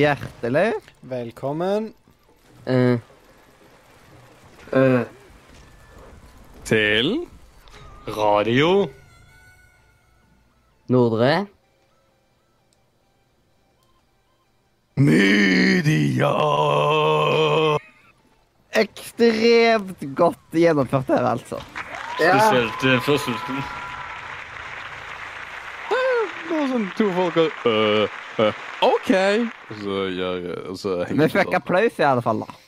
Hjertelig. Velkommen. Uh. Uh. Til radio. Nordre. Media! Ekstremt godt gjennomført her, altså. Spesielt eh, førsteslutten. Det var sånn to folk og øh, øh, OK! Og så gjør og så henger Vi fikk sånn. applaus i alle fall, da.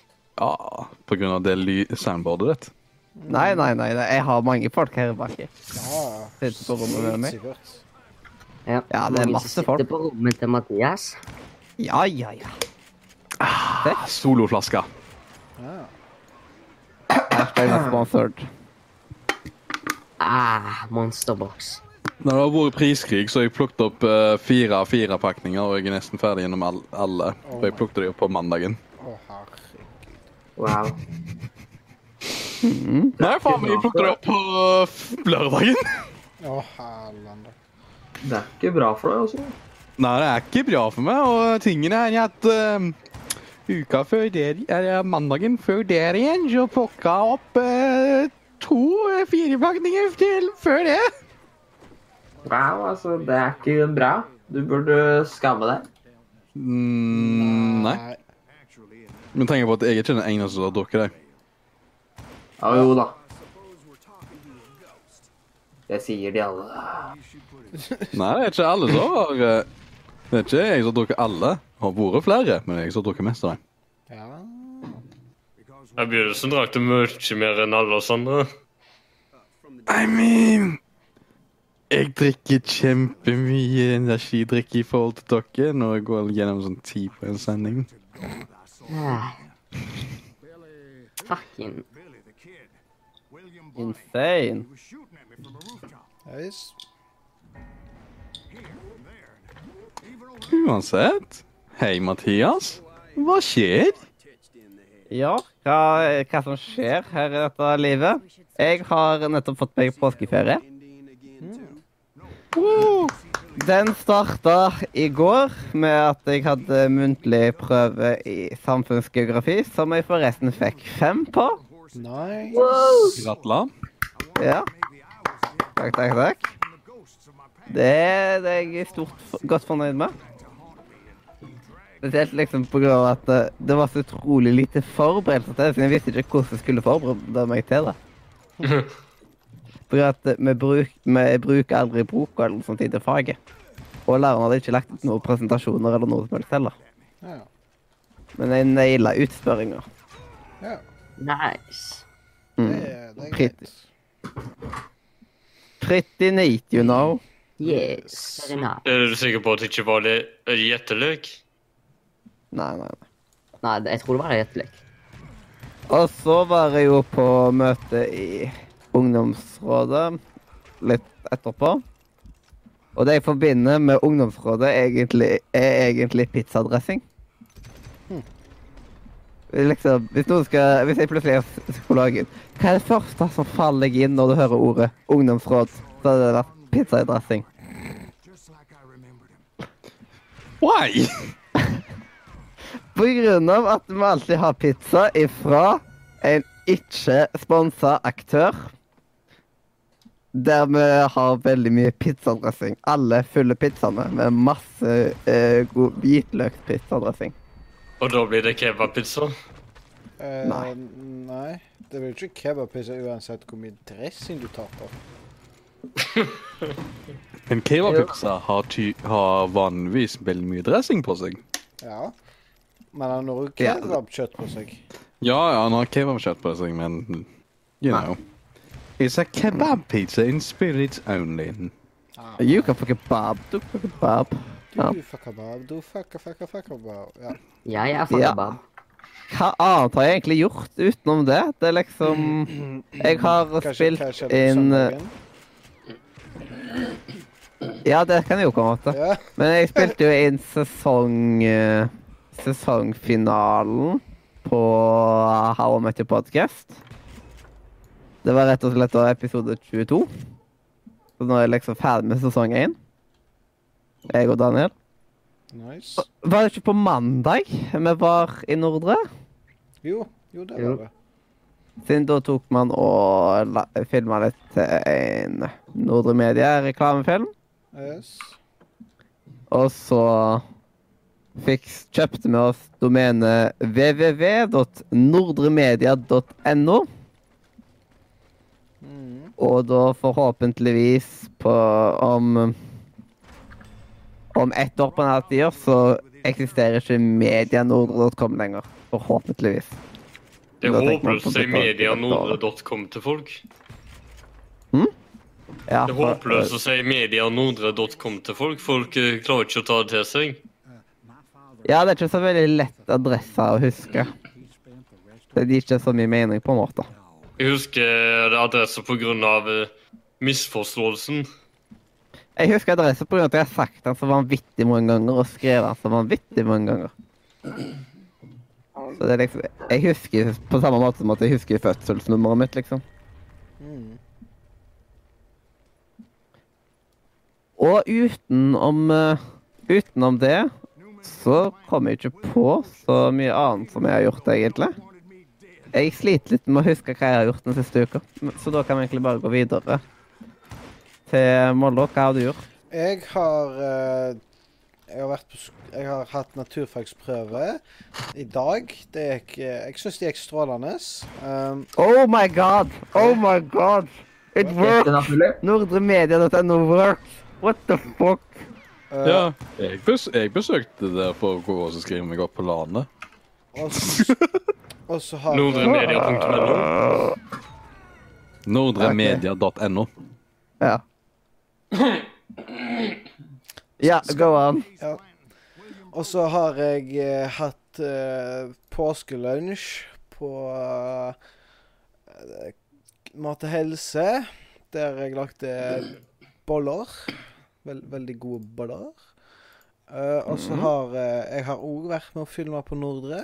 Ja, på grunn av det ly- soundboardet ditt. Nei, nei, nei. Jeg har mange folk her baki. Ja, Sitter på rommet med meg. sikkert. Ja, Ja, det er masse folk. Sitter på rommet til Mathias. Ja, ja, ja. Ah, Soloflaska. Ja. Hashtag not sponsored. Ah, Monsterbox. Når det har vært priskrig, så har jeg plukket opp uh, fire av fire pakninger, og jeg er nesten ferdig gjennom all, alle. Og jeg plukket dem opp på mandagen. Å, herregud. Wow. Nei, faen jeg plukket dem opp på uh, lørdagen. Å, helvete. Det er ikke bra for deg, altså. Nei, det er ikke bra for meg, og tingene er at uh, uka før det, eller mandagen før der igjen, så plukket jeg opp uh, to firepakninger til før det. Wow, altså, det er ikke bra. Du burde skamme deg. Mm, nei. Men tenk på at jeg er ikke den eneste som har drukket det. Ja, jo da. Det sier de alle. Nei, det er ikke alle som har eh, Det er ikke jeg som har drukket alle. Det har vært flere, men er jeg som har drukket mest av dem. Ja. Jeg begynnelsen drakk det mye mer enn alle oss andre. I mean Jeg drikker kjempemye energidrikk i forhold til dere når jeg går gjennom sånn ti på en sending. Ah. Fucking Insane. Nice. Uansett. Hei, Mathias. Hva skjer? Ja, hva, hva som skjer her i dette livet? Jeg har nettopp fått meg påskeferie. Den starta i går med at jeg hadde muntlig prøve i samfunnsgeografi, som jeg forresten fikk fem på. Nice. Gratulerer. Ja. Takk, takk, takk. Det, det er jeg stort godt fornøyd med. Spesielt liksom på grunn av at eh, det var så utrolig lite forberedelse til det, siden jeg visste ikke hvordan jeg skulle forberede meg til det. Av at vi, bruk, vi bruker aldri bok eller noe sånt i det faget. Og læreren hadde ikke lagt ut noen presentasjoner eller noe som helst heller. Ja. Men jeg naila utspørringa. ja. nice. Mm. Det, det er Pretty. greit. Pretty neat, you know. Yes. Er du sikker på at det ikke var det gjettelek? Nei, nei, nei. Nei, jeg tror det var gjettelek. Og så var jeg jo på møte i ungdomsrådet litt etterpå. Og det jeg forbinder med ungdomsrådet, egentlig, er egentlig pizzadressing. Liksom, hvis, skal, hvis jeg plutselig er psykologen, hva er det første som faller deg inn når du hører ordet ungdomsråd? Så hadde det vært pizzadressing. Why? På grunn av at vi alltid har pizza ifra en ikke sponsa aktør. Der vi har veldig mye pizzadressing. Alle fyller pizzaene med masse eh, god hvitløkspizzadressing. Og da blir det kebabpizza? Eh, Nei. Nei. Det blir ikke kebabpizza uansett hvor mye dressing du tar på. En kebabpizza har, ty- har vanligvis veldig mye dressing på seg. Ja. Men han har også kebabkjøtt på seg. Ja, ja, han har kebabkjøtt på seg, men you know. It's a kebab pizza in spirits only. Ah. You can fuck kebab. Du fuck kebab. Du Ja. fuck kebab, du fuck fuck fuck kebab. Ja. Ja, jeg er fuck kebab. Hva annet har jeg egentlig gjort utenom det? Det er liksom Jeg har Kanskje, spilt kanskje inn eh? Ja, det kan jeg jo komme til. Ja. Men jeg spilte jo inn sesong eh, sesongfinalen på How I Met Your Podcast. Det var rett og slett da episode 22. Så nå er jeg liksom ferdig med sesong 1. Jeg og Daniel. Nice. Var det ikke på mandag vi var i Nordre? Jo, jo, det var det. Siden da tok man og filma litt til en Nordre Media-reklamefilm. Yes. Og så fikk, kjøpte vi oss domenet www.nordremedia.no. Og da forhåpentligvis på om Om ett år på denne tida så eksisterer ikke medianordre.com lenger. Forhåpentligvis. Det er håpløst å si medianordre.com til folk. Ja, Det er håpløst å si medianordre.com til folk. Folk eh, klarer ikke å ta det til seg. Ja, det er ikke så veldig lett adresse å huske. Det gir ikke så mye mening, på en måte. Jeg husker det pga. eh, misforståelsen. Jeg husker adresse pga. at jeg har sagt den så vanvittig mange ganger og skrevet den så vanvittig mange ganger. Så det er liksom Jeg husker på samme måte som at jeg husker fødselsnummeret mitt, liksom. Og utenom eh, Utenom det så kom jeg ikke på så mye annet som jeg har gjort, egentlig. Jeg sliter litt med å huske hva jeg har gjort den siste uka, så da kan vi egentlig bare gå videre til Mollo. Hva har du gjort? Jeg har eh, jeg har, vært på, jeg har hatt naturfagsprøve i dag. Det gikk Jeg syns det gikk strålende. Um, Oh my god! Oh my god! It works! Nordremedia.no works! What the fuck? Uh, Ja, jeg, bes jeg besøkte det for å gå og skrive meg opp på landet. Og, så har Nordremedia.no. Nordremedia.no. Ja. Ja, go on. Ja. Og så har jeg eh, hatt eh, påskelunsj på eh, Mat og helse, der jeg lagde boller. Vel, veldig gode boller. Eh, og så har eh, jeg har òg vært med å filme på Nordre.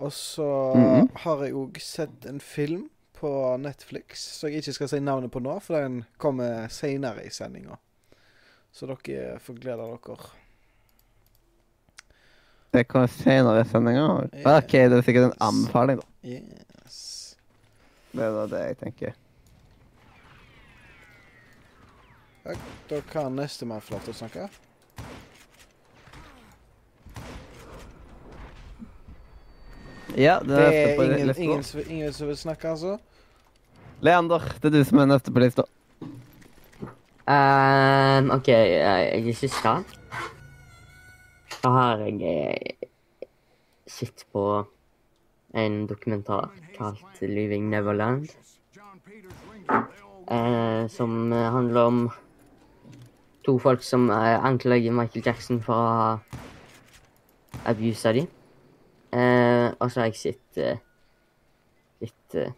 Og så Mhm. har jeg òg sett en film på Netflix, som jeg ikke skal si navnet på nå, for den kommer seinere i sendinga. Så dere får glede dere. Det kommer senere i sendinga. OK, det er sikkert en anbefaling, da. Yes. Det er da det jeg tenker. Da kan nestemann få lov til å snakke. Ja, det er det er ingen, ingen, som- ingen som vil snakke, altså? Leander, det er du som er neste på lista. Um, OK, jeg er siste Da har jeg eh, sett på en dokumentar kalt 'Leaving Neverland'. Eh, som handler om to folk som eh, anklager Michael Jackson for å ha abusa dem. Eh, og så har jeg sett eh, litt eh,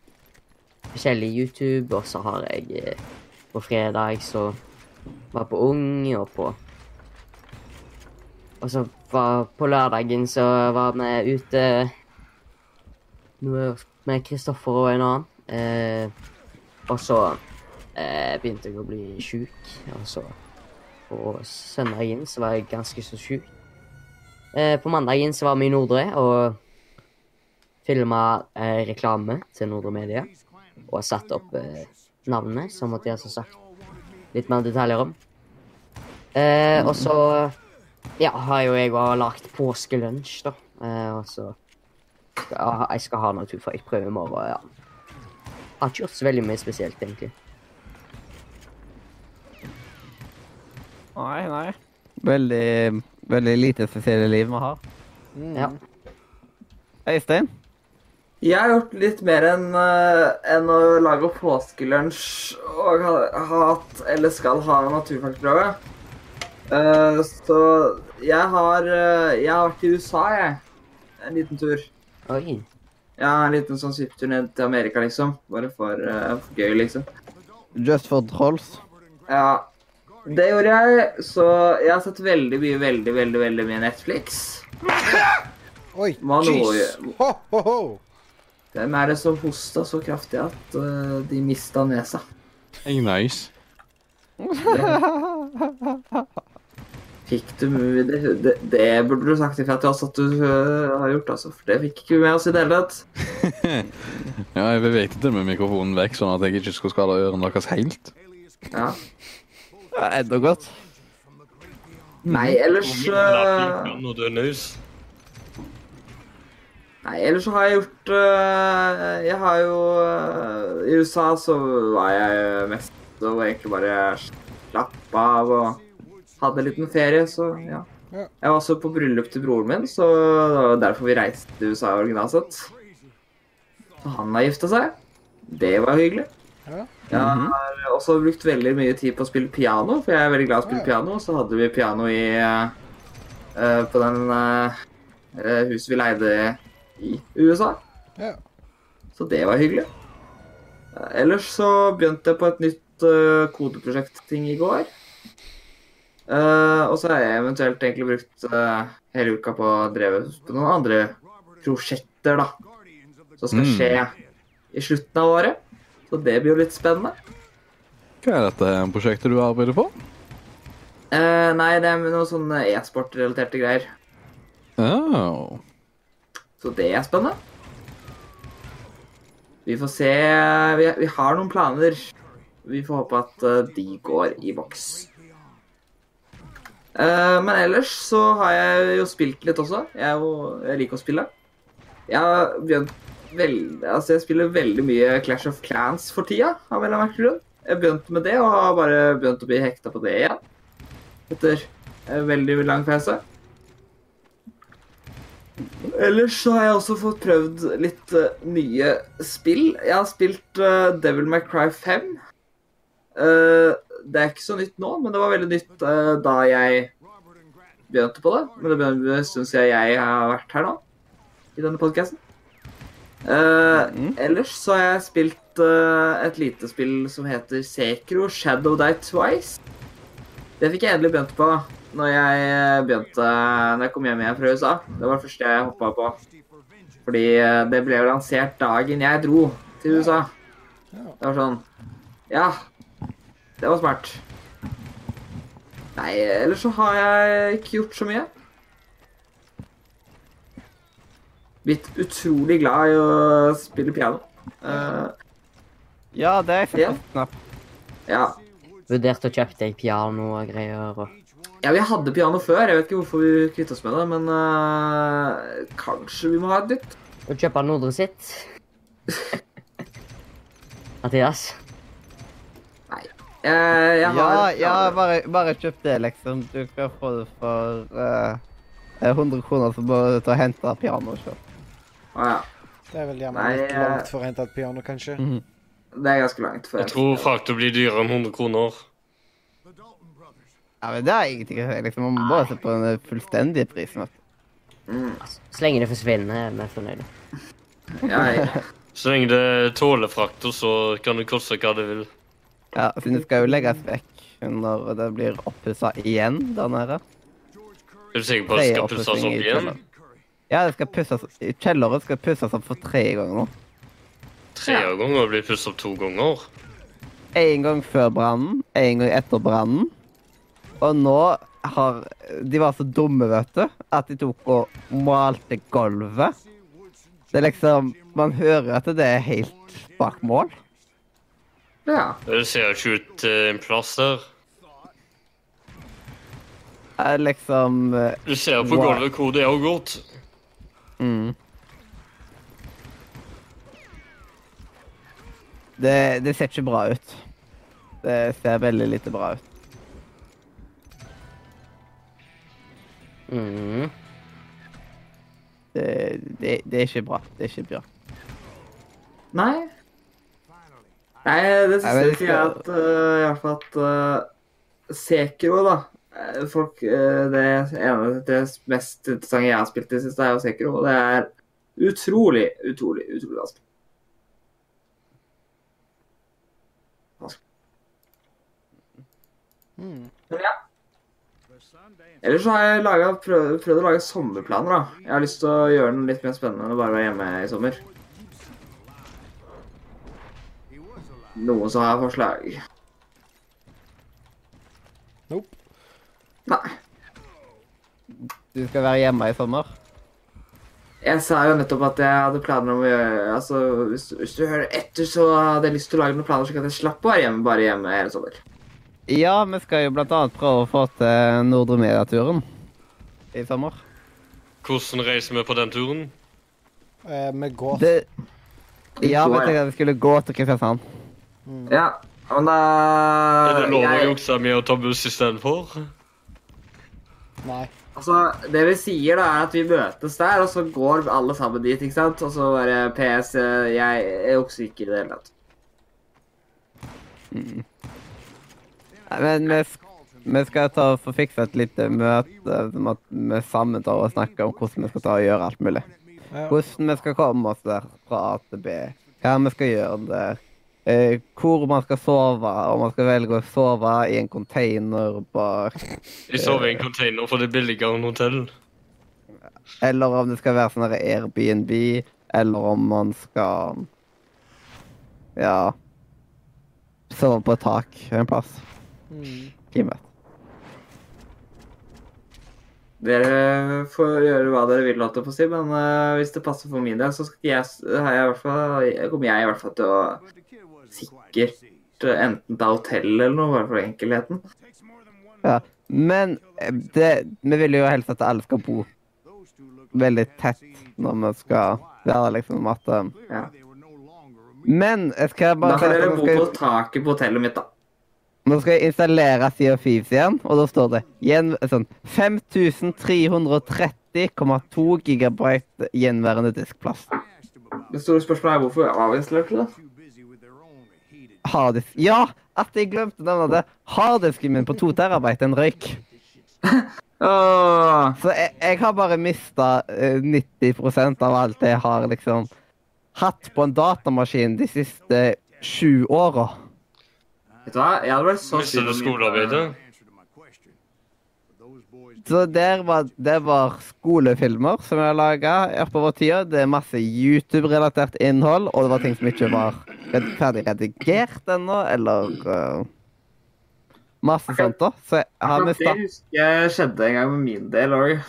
forskjellig YouTube, og så har jeg eh, på fredag så var på Ung og på Og så var på lørdagen så var vi ute noe med Kristoffer og en annen. Eh, og så begynte jeg å bli sjuk. Og så på søndagen så var jeg ganske så sjuk. Eh, på mandagen så var vi i Nordre og filma eh, reklame til Nordre Media. Og satt opp eh, navnet, som Mathias har sagt litt mer detaljer om. Eh, og så ja, har jo jeg òg lagd påskelunsj, da. Eh, og så skal jeg, jeg skal ha naturfag. Jeg prøver i morgen, ja. Har ikke gjort så veldig mye spesielt, egentlig. Nei, nei. Veldig, veldig lite spesielle liv vi har. Mm. Ja. Øystein? Jeg har gjort litt mer enn eh, enn å lage påskelunsj og ha, ha hatt, eller skal ha, naturfagsprøve. Uh, så jeg har, eh, jeg har vært i USA, jeg. En liten tur. Oi. Ja, en liten sånn svipptur ned til Amerika, liksom. Bare for, uh, for gøy, liksom. Just for trolls. Ja, det gjorde jeg. Så jeg har sett veldig mye, veldig, veldig, veldig mye Netflix. Oi, jeez. Ho, ho, ho. Hvem er det som hosta så kraftig at uh, de mista nesa? Hey, nice. Fikk du det, det, det burde du sagt ifra til oss at du uh, har gjort, altså. For det fikk ikke vi med oss i det hele tatt. Ja, jeg beveget det med mikrofonen vekk, sånn at jeg ikke skulle skade ørene deres helt. Ja. Ja, Enda godt. Nei, ellers du er nøys. Nei, ellers så har jeg gjort øh, Jeg har jo øh, I USA så var jeg mest og egentlig bare slapp av og hadde en liten ferie, så ja. Jeg var også på bryllup til broren min, så det var derfor vi reiste til USA originalt sett. Han har gifta seg. Det var hyggelig. Ja. Jeg har også brukt veldig mye tid på å spille piano, for jeg er veldig glad i å spille piano. Så hadde vi piano i uh, på den eh, eh, huset vi leide i USA. Ja. Så det var hyggelig. Ellers så begynte jeg på et nytt uh, kodeprosjekt-ting i går. Uh, og så har jeg eventuelt egentlig brukt uh, hele uka på å dreve på noen andre prosjekter, da. Som skal Mm. skje i slutten av året. Så det blir jo litt spennende. Hva er dette prosjektet du arbeider på? Eh, nei, det er noe sånn e-sport-relaterte greier. Oh. Så det er spennende. Vi får se Vi, vi har noen planer. Vi får håpe at eh, de går i boks. Eh, men ellers så har jeg jo spilt litt også. Jeg, jo, jeg liker å spille. Jeg har begynt veldig Altså, jeg spiller veldig mye Clash of Clans for tida, av en eller annen grunn. Jeg begynte med det, og har bare begynt å bli hekta på det igjen. Etter en veldig lang pause. Ellers så har jeg også fått prøvd litt uh, nye spill. Jeg har spilt uh, Devil May Cry 5. Uh, det er ikke så nytt nå, men det var veldig nytt eh, da jeg begynte på det. Men det syns jeg jeg har vært her nå, i denne podkasten. Ellers så har jeg spilt uh, et lite spill som heter Sekro Shadow Die Twice. Det fikk jeg endelig begynt på når jeg eh, begynte Når jeg kom hjem igjen fra USA. Det var det første jeg hoppa på. Fordi eh, det ble jo lansert dagen jeg dro til USA. Det var sånn Ja, det var smart. Nei, ellers så har jeg ikke gjort så mye. Blitt utrolig glad i å spille piano. Uh, Ja, det er Ja. faktisk knapt. ja. Vurderte å kjøpe deg piano og greier. og... Ja, vi hadde piano før. Jeg vet ikke hvorfor vi kvittet oss med det, men uh, kanskje vi må ha et nytt. Og kjøpe Nordre sitt. Mathias? Jeg, jeg har Ja, ja bare, bare kjøp det, liksom. Du skal få det for uh, 100 kroner, så bare ta og hente pianoet sjøl. Å, ja. Det er vel gjerne Nei, litt eh, langt for å hente et piano, kanskje. Det er ganske langt. For Jeg tror frakta blir dyrere enn 100 kroner. Ja, men det er ingenting å si. Liksom. Man må bare se på den fullstendige prisen. Mm. du. Så lenge det forsvinner, er vi fornøyde. Ja, jeg, Så lenge det tåler frakta, så kan det koste hva det vil. Ja, siden det skal jo legges vekk når det blir oppussa igjen der nede. Er du sikker på at det skal pusses opp igjen? Ja, det skal pusses, kjelleren skal pusses opp for tre ganger nå. Tre ganger blir pusset opp to ganger? En gang før brannen, en gang etter brannen. Og nå har De var så dumme, vet du, at de tok og malte gulvet. Det er liksom Man hører at det er helt bak mål. ja. Det ser jo ikke ut til en plass der. Det er liksom eh, Du ser på Wow. gulvet hvor det er gått. Mm. det, det ser ikke bra ut. Det ser veldig lite bra ut. Mm. Det, det, det er ikke bra. Det er ikke bra. Nei. Nei, det syns jeg ikke skal- at uh, I hvert fall at uh, Sekiro, da Folk, eh, Det ene det mest interessante jeg har spilt i det siste, er jo Sekro. Og det er utrolig, utrolig, utrolig vanskelig. Mm. Men ja. Ellers så har jeg laget, prøvd, prøvd å lage sommerplaner. da. Jeg har lyst til å gjøre noe litt mer spennende enn å bare være hjemme i sommer. Noen som har forslag? Nei. Du skal være hjemme i sommer? Jeg sa jo nettopp at jeg hadde planer om å gjøre Altså, hvis, hvis du hører etter, så hadde jeg lyst til å lage noen planer så kan jeg slappe å være hjemme bare hjemme hele sommer. Ja, vi skal jo blant annet prøve å få til Nordre Media-turen i sommer. Hvordan reiser vi på den turen? Eh, vi går. Det, ja, vi tenkte at vi skulle gå til Kristiansand. Ja, men da Er det lov å jukse med å ta buss istedenfor? Nei. Altså, det vi sier da, er at vi møtes der, og så går alle sammen dit, ikke sant? Og så bare PS, eh, jeg er jo ikke i det hele tatt. Nei, Men vi, vi skal ta og få fikse et lite møte som at vi sammen tar og snakker om hvordan vi skal ta og gjøre alt mulig. Hvordan vi skal komme oss der fra A til B. Hva vi skal gjøre der. Eh, hvor man skal sove, om man skal velge å sove i en container bak Jeg sover i en container, for det er billigere enn hotell. Eller om det skal være sånn Airbnb, eller om man skal Ja Sove på et tak en plass. Mm. Hvem vet. Dere får gjøre hva dere vil, holdt jeg på å si, men uh, hvis det passer for min del, så skal jeg, har jeg i hvert fall, kommer jeg i hvert fall til å sikkert eh, enten til hotellet eller noe, bare for enkelheten. Ja. Men eh, det, vi vil jo helst at alle skal bo veldig tett når vi skal være liksom at eh, Ja. Men jeg skal bare Da kan dere bo på taket på hotellet mitt, da. nå skal jeg installere Sea of igjen, og da står det gjen, sånn 5330,2 gigabyte gjenværende diskplass. Det store spørsmålet er hvorfor avinstallerte du det? Harddisk Ja, at jeg glemte å nevne det. Harddisken min på 2 terabyte den røyk. Åh, Så jeg, jeg har bare mista 90% av alt jeg har liksom hatt på en datamaskin de siste sju åra. vet du hva? Jeg hadde vært så Mister du skolearbeidet? Så der var, det var skolefilmer som jeg laga oppover tida. Det er masse YouTube-relatert innhold, og det var ting som ikke var red- ferdig redigert ennå, eller uh, Masse sånt, da. Så har vi mista Det husker jeg skjedde en gang med min del òg,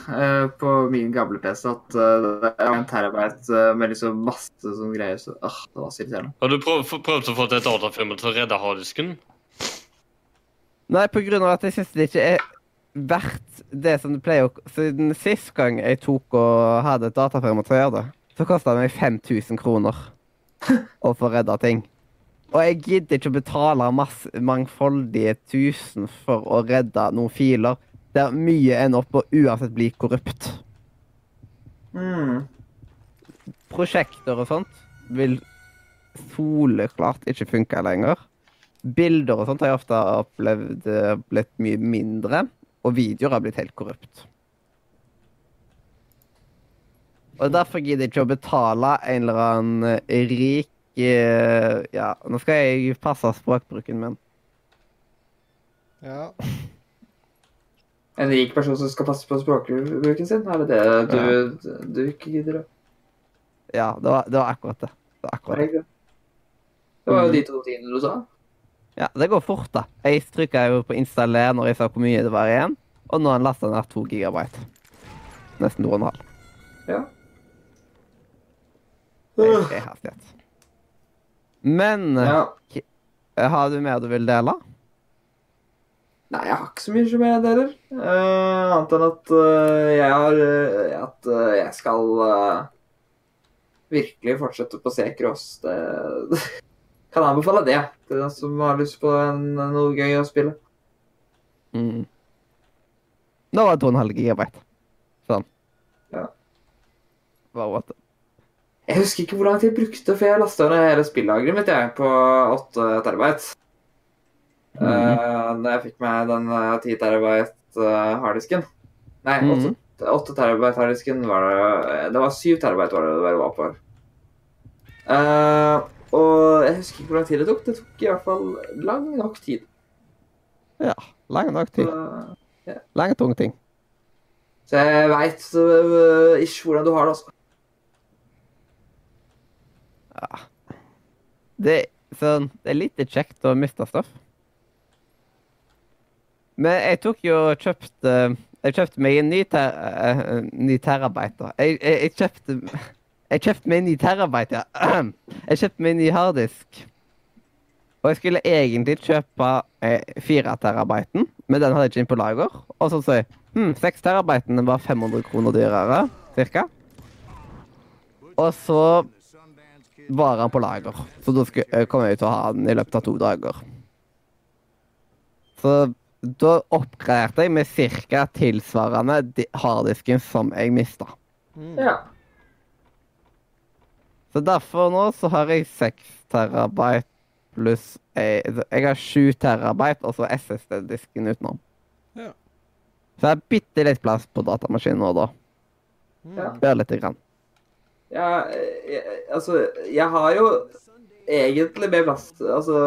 på min gamle PC. At uh, det var en terabyte eh, med liksom masse sånn greier. Så det var så irriterende. Har du prøv, prøvd å få til et datafirma til å redde harddisken? Nei, på grunn av at jeg syns det ikke er verdt det som det pleier å Siden sist gang jeg tok og hadde et datafirma til å gjøre det, så kosta det meg 5000 kroner å få redda ting. Og jeg gidder ikke å betale masse, mangfoldige tusen for å redde noen filer der mye ender opp og uansett blir korrupt. Mm. Prosjekter og sånt vil soleklart ikke funke lenger. Bilder og sånt har jeg ofte opplevd eh, blitt mye mindre, og videoer har blitt helt korrupt. Og derfor gidder jeg ikke å betale en eller annen eh, rik eh, Ja, nå skal jeg passe språkbruken min. Ja. En rik person som skal passe på språkbruken sin? Er det det du, du ikke gidder å Ja, det var, det var akkurat det. Det var akkurat det. Det var jo de to tingene du sa. Ja, det går fort, da. Jeg trykka jo på installer når jeg sa hvor mye det var igjen, og nå har han lasta ned to gigabyte. Nesten to og en halv. Ja. Det er høy hastighet. Men ja. eh, har du mer du vil dele? Nei, jeg har ikke så mye som jeg deler. Uh, annet enn at uh, jeg har uh, At jeg skal virkelig fortsette på C-cross. Det kan anbefale det til den som har lyst på en, noe gøy å spille. Mm. Var det en halv gigabyte. Sånn. Ja. Hva what? Jeg husker ikke hvor lang tid jeg brukte før jeg lasta ned hele spillageret mitt jeg, på 8 terabyte. Mm. Uh, når jeg fikk meg den eh, 10 terabyte eh, harddisken. Nei, 8, Mhm. 8 terabyte harddisken var det Det var 7 terabyte var det det var på. Uh, og jeg husker ikke hvor lang tid det tok. Det tok i hvert fall lang nok tid. Ja, lang nok tid. Så, Lang, tung ting. så jeg veit ikke hvordan du har det, altså. Det, sånn, det er litt kjekt å miste stoff. Men jeg tok jo og kjøpte Jeg kjøpte meg en ny, ter, uh, ny terabyte. Jeg, jeg, jeg kjøpte Jeg kjøpte meg en ny terabyte, ja. Jeg kjøpte meg en ny harddisk. Og jeg skulle egentlig kjøpe eh, 4 terabyten, men den hadde jeg ikke inn på lager. Og så sa jeg hm, 6 terabyten var 500 kroner dyrere, cirka. Og så var han på lager. Så da skulle, eh, kom jeg til å ha den i løpet av to dager. Så da oppgraderte jeg med ca. tilsvarende harddisken som jeg mista. Ja. Så derfor nå så har jeg 6 terabyte pluss eh, Jeg har 7 terabyte og så SSD-disken utenom. Ja. Så jeg har bitte litt plass på datamaskinen nå, da. Ja. Bare lite grann. Ja, jeg, altså, jeg har jo egentlig mer plass. Altså,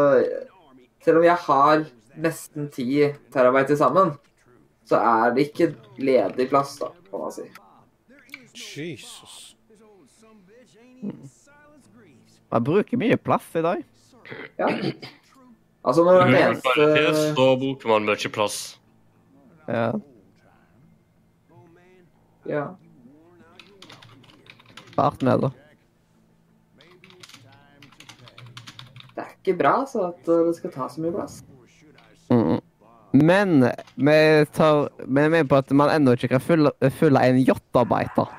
selv om jeg har nesten 10 terabyte til sammen, så er det ikke ledig plass, da, kan man si. Jesus. Jeg bruker mye plass i dag. Ja. Altså, når det kvalitet, eneste så bruker man mye plass. Ja. Ja. Rart med da. Det er ikke bra så at uh, det skal ta så mye plass. Mm. Men vi tar vi er med på at man ennå ikke kan fylle, fylle en yachtarbeider.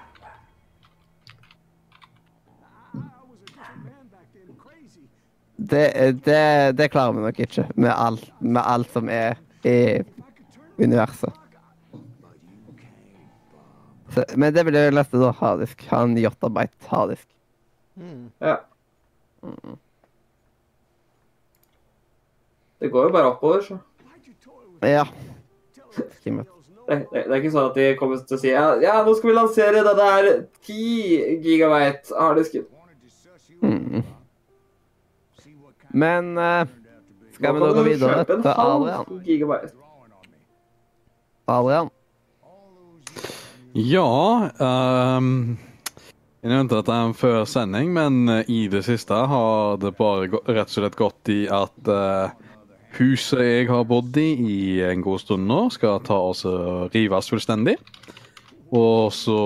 Det, det, det klarer vi nok ikke med alt, med alt som er i universet. Men det vil jeg leste da, harddisk. Ha en yachtarbeit harddisk. Mm. Ja. Det går jo bare oppover, så. Ja. Skimmet. Det, det, det er ikke sånn at de kommer til å si ja, ja nå skal vi lansere denne her 10 gigabyte harddisken. Mm. Men uh, skal vi Nå nå gå videre til Adrian? gigabyte. Adrian? Ja um, Jeg nevnte dette før sending, men eh, i det siste har det bare rett og slett gått i at uh, huset jeg har bodd i i en god stund nå, skal ta oss og rives fullstendig. Og så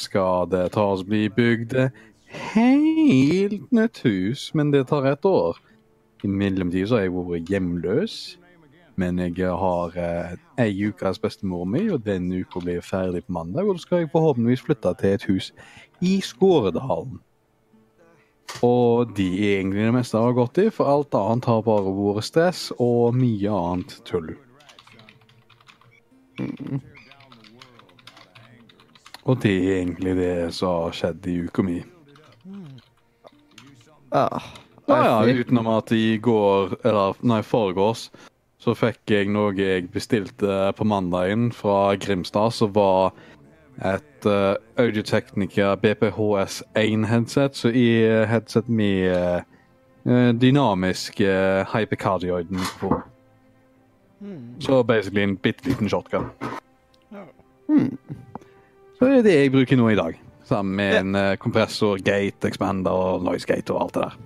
skal det ta oss bli bygd helt nytt hus, men det tar et år. I mellomtiden har jeg vært hjemløs. Men jeg har eh, ei ukes bestemor mi, og den uka blir ferdig på mandag. Og da skal jeg forhåpentligvis flytte til et hus i Skåredalen. Og de er egentlig det meste jeg har gått i, for alt annet har bare vært stress og mye annet tull. Og det er egentlig det som har skjedd i uka mi. Ah, Ja, ja, utenom at i går, eller nei, foregårs, så fikk jeg noe jeg bestilte på mandagen fra Grimstad, som var et uh, Audiotechnica BPHS1-headset, så i eh, headset med uh, dynamisk uh, hypercardioiden på. Mm. Så basically en bitte liten shotgun. Ja. Hmm. Så det er det jeg bruker nå i dag. Sammen med en uh, kompressor, gate, expander og noise gate og alt det der.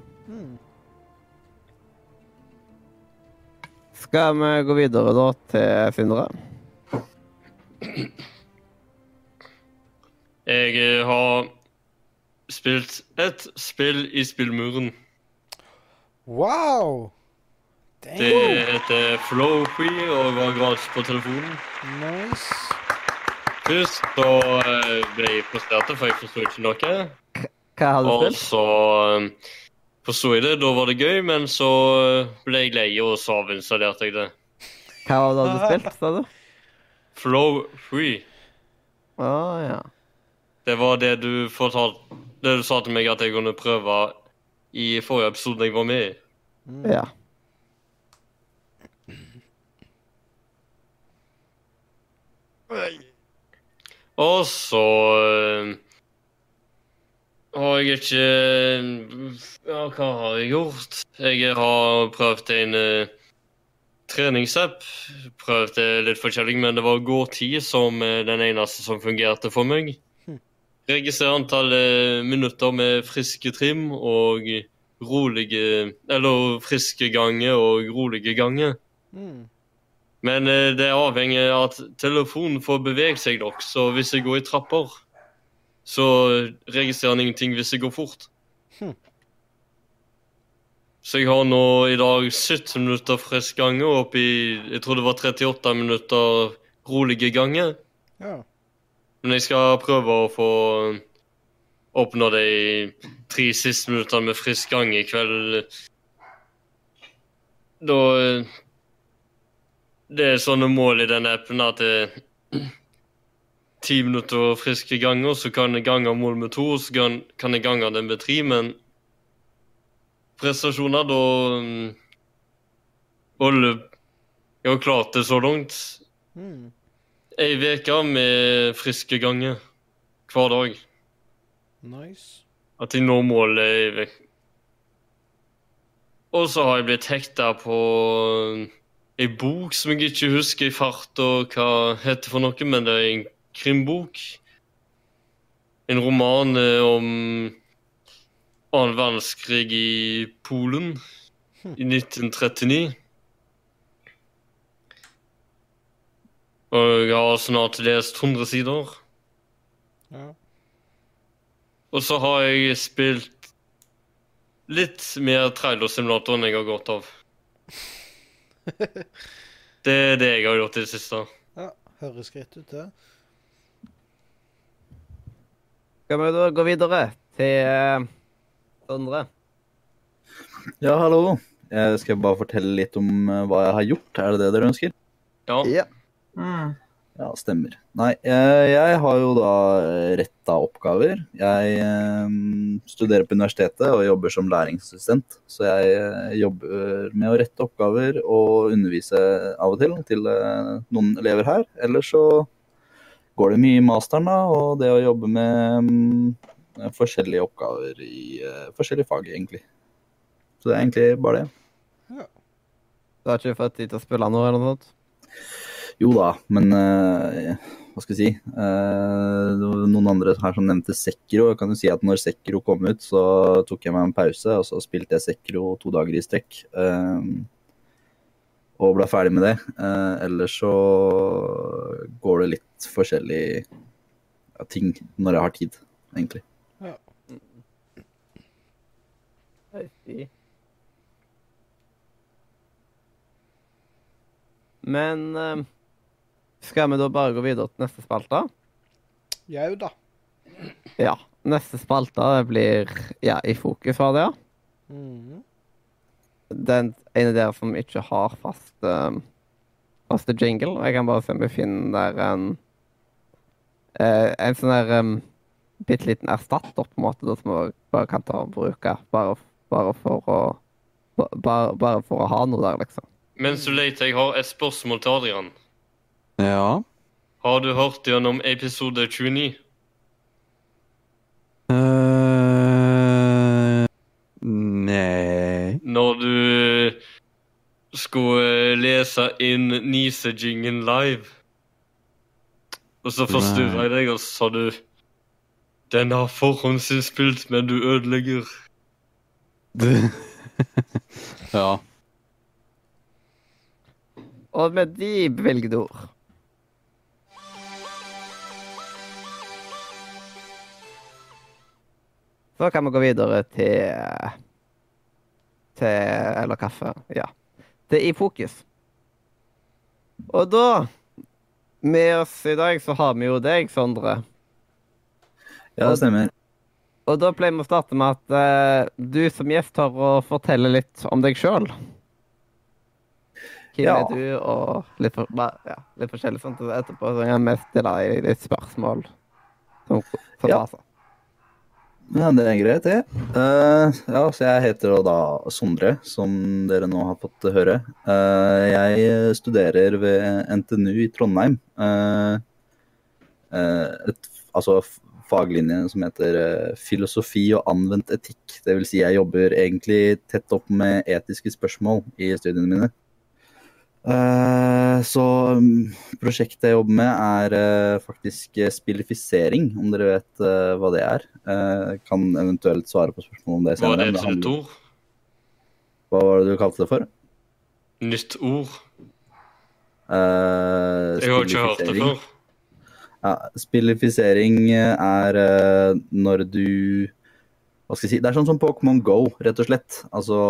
Skal vi gå videre da til Sindre? Jeg har spilt et spill i spillmuren. Wow! Det Damn. heter Flowfree og var gratis på telefonen. Nice. Først så eh, ble jeg frustrert, for jeg forsto ikke noe. Hva har du Og spilt? så eh, forsto jeg det, da var det gøy, men så eh, ble jeg lei, og så avinstallerte jeg det. Hva var det du spilt, sa du? Flow Free. Å ja. Det var det du fortalte Det du sa til meg at jeg kunne prøve i forrige episode jeg var med i. Ja. Og så eh, har jeg ikke Ja, hva har jeg gjort? Jeg har prøvd en uh, treningsapp. Prøvd litt forskjellig, men det var god tid som uh, den eneste som fungerte for meg. Registrer antall uh, minutter med friske trim og rolige Eller friske ganger og rolige ganger. Mm. Men eh, det er avhengig av at telefonen får beveget seg nok. Så hvis jeg går i trapper, så registrerer han ingenting hvis det går fort. Hm. Så jeg har nå i dag 17 minutter frisk gange og oppi Jeg tror det var 38 minutter rolige gange. Ja. Men jeg skal prøve å få oppnå de tre siste minuttene med frisk gang i kveld. Da eh, Det er sånne mål i den appen at det ti minutter friske ganger, så kan jeg gange mål med to, så kan, kan jeg gange det med tre, men prestasjoner, da Olle Jeg har klart det så langt. Mm. Ei uke med friske ganger hver dag. Nice. At jeg når målet i vek. Og så har jeg blitt hekta på ei bok som jeg ikke husker i fart og hva heter for noe, men det er en krimbok. En roman eh, om annen verdenskrig i Polen i 1939. Og jeg har snart lest 100 sider. Ja. Og så har jeg spilt litt mer trailersimulator enn jeg har gått av. Det er det jeg har gjort i det siste. ja. Høres greit ut, det. Skal vi da gå videre til eh, Sondre? Ja, hallo. Jeg skal bare fortelle litt om eh, hva jeg har gjort. Er det det dere ønsker? Ja. Ja. Mm. Ja, stemmer. Nei, jeg, jeg har jo da eh, retta oppgaver. Jeg eh, studerer på universitetet og jobber som læringsassistent. Så jeg eh, jobber med å rette oppgaver og undervise av og til til eh, noen elever her. Ellers så går det mye i masteren, da, og det å jobbe med um, forskjellige oppgaver i uh, forskjellige fag, egentlig. Så det er egentlig bare det. Du har ikke fått tid til å spille noe eller noe sånt? Jo da, men uh, hva skal jeg si uh, noen andre her som nevnte Sekiro. Jeg kan jo si at når Sekiro kom ut, så tok jeg meg en pause, og så spilte jeg Sekiro to dager i strekk. Uh, og ble ferdig med det. Eh, ellers så går det litt forskjellig ja, ting når jeg har tid, egentlig. Ja. Men eh, skal vi da bare gå videre til neste spalte? Jau da. Ja. Neste spalte blir ja, i fokus, var det, ja. Mhm. Den ene der som ikke har fast um, faste jingle. Jeg kan bare se om jeg finner der en eh, En sånn der um, bitte liten erstatter, på en måte, da, som vi bare kan ta og bruke. Bare, bare for å bare, bare for å ha noe der, liksom. Mens du leter, jeg har et spørsmål til Adrian. Ja. Har du hørt gjennom episode 29? Uh, nei Når du skulle lese inn Nisejingen live. Og så forstyrra jeg deg, og så sa du Den har forhåndsinnspilt, men du ødelegger. Ja. Og med de bevilgede ord Så kan vi gå videre til Til Eller kaffe. Ja. Til I fokus. Og da Med oss i dag så har vi jo deg, Sondre. Ja, det stemmer. Og da pleier vi å starte med at uh, du som gjest har å fortelle litt om deg sjøl. Hvem Ja. er du, og litt, for, ja, litt forskjellig sånt. Etterpå så kan mest stille deg litt spørsmål som, som Ja. passer. Ja, det er greit, det. Uh, ja, så jeg heter da Sondre, som dere nå har fått høre. Uh, jeg studerer ved NTNU i Trondheim. Uh, et, altså faglinje som heter filosofi og anvendt etikk. Vil si jeg jobber egentlig tett opp med etiske spørsmål i studiene mine. Eh, så mm, prosjektet jeg jobber med er eh, faktisk eh, spillifisering, om dere vet hva det er. Jeg kan eventuelt svare på spørsmål om det Var senere. det men et nytt handler- ord? Hva var det du kalte det for? Nytt ord? Uh, Jeg har ikke hørt det før. Ja, spillifisering er når du Hva skal jeg si? Det er sånn som Pokémon Go, rett og slett. Altså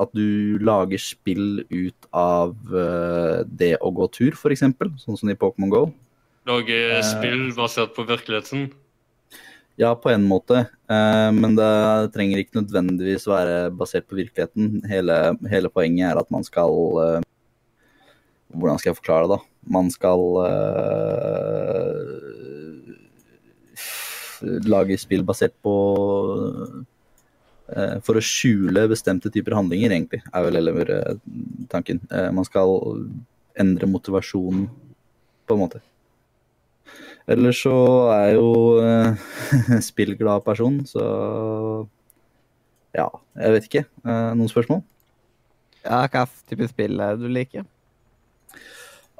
at du lager spill ut av uh, det å gå tur, f.eks. Sånn som i Pokémon Go. Lage Eh. spill basert på virkeligheten. Ja, på en måte. Uh, men det trenger ikke nødvendigvis være basert på virkeligheten. Hele, hele poenget er at man skal Hvordan skal jeg forklare det, da? Man skal lage spill basert på For å skjule bestemte typer handlinger, egentlig, er vel heller eh, tanken. Eh, man skal endre motivasjonen, på en måte. Ellers så er jeg jo eh, spillglad person, så ja, jeg vet ikke. Eh, noen spørsmål? Ja, hva type spill er det du liker?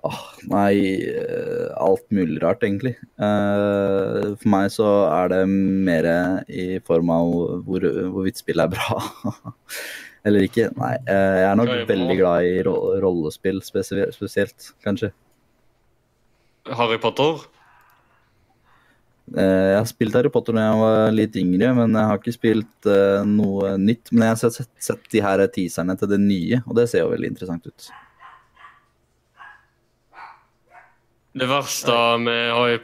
Åh, nei, eh, alt mulig rart, egentlig. Eh, for meg så er det mer i form av hvor, hvorvidt spillet er bra. Eller ikke. Nei, eh, jeg er nok veldig glad i rollespill spesielt, kanskje. Harry Potter. Jeg har spilt Harry Potter da jeg var litt yngre, men jeg har ikke spilt noe nytt. Men jeg har sett, sett, sett de her teaserne til det nye, og det ser jo veldig interessant ut. Det verste med Harry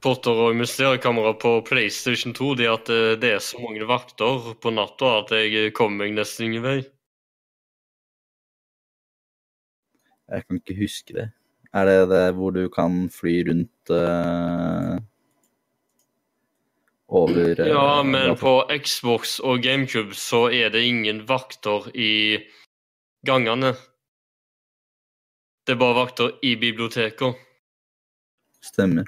Potter og Mysteriekammeret på PlayStation 2 det er at eh, det er så mange vakter på natta at jeg kommer meg nesten ingen vei. Jeg kan ikke huske det. Er det det hvor du kan fly rundt uh, over uh, Ja, men på Xbox og GameCube så er det ingen vakter i gangene. Det er bare vakter i biblioteket. Stemmer.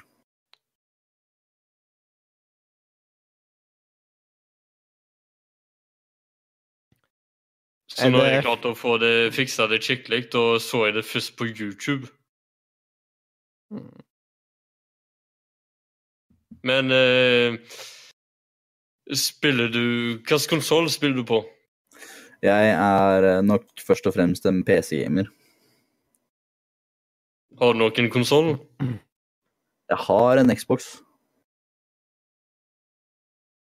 Så nå har jeg klart å få det fiksa det skikkelig, og så jeg det først på YouTube. Men eh, Spiller du Hvilken konsoll spiller du på? Jeg er eh, nok først og fremst en PC-gamer. Har du noen konsoll? Jeg har en Xbox.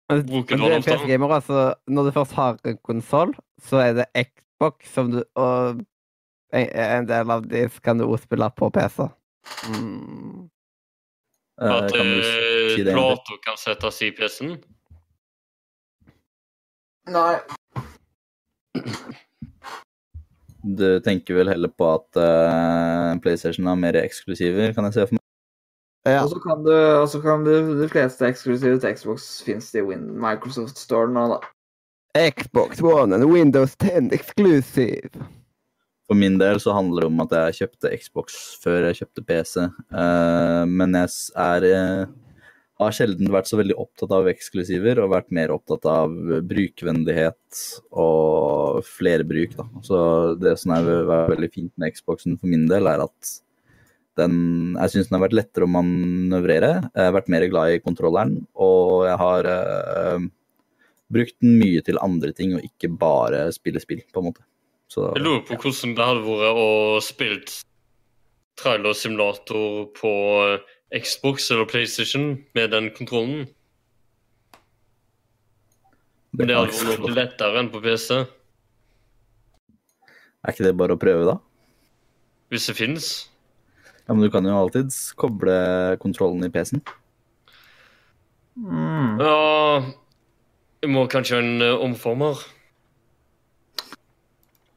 Men, men du er? PC-gamer, altså. Når du først har en konsoll, så er det Xbox som du Og en, del av de kan du også spille på PC. Mm. Eh, At kan du eh, si det til? plata kan settes i PC-en? Nei. Du tenker vel heller på at uh, PlayStation har mer eksklusiver, kan jeg se for meg? Ja. Og så kan du, og så kan du De fleste eksklusive til Xbox fins i Microsoft Store nå, da. Xbox One and Windows 10 exclusive. For min del så handler det om at jeg kjøpte Xbox før jeg kjøpte PC. Uh, men jeg er uh, har sjelden vært så veldig opptatt av eksklusiver, og vært mer opptatt av brukervennlighet og flerbruk. Da. Så det som er ve- veldig fint med Xboxen for min del, er at den Jeg syns den har vært lettere å manøvrere. Jeg har vært mer glad i kontrolleren, og jeg har uh, brukt den mye til andre ting, og ikke bare spille spill, på en måte. Så, Jeg lurer på hvordan det hadde vært å spille trailer simulator på eh, Xbox eller PlayStation med den kontrollen. Men det hadde vært noe lettere enn på PC, Er ikke det bare å prøve, da? hvis det fins. Ja, Men du kan jo alltids koble kontrollen i PC-en. Mm. Ja Jeg må kanskje ha en eh, omformer.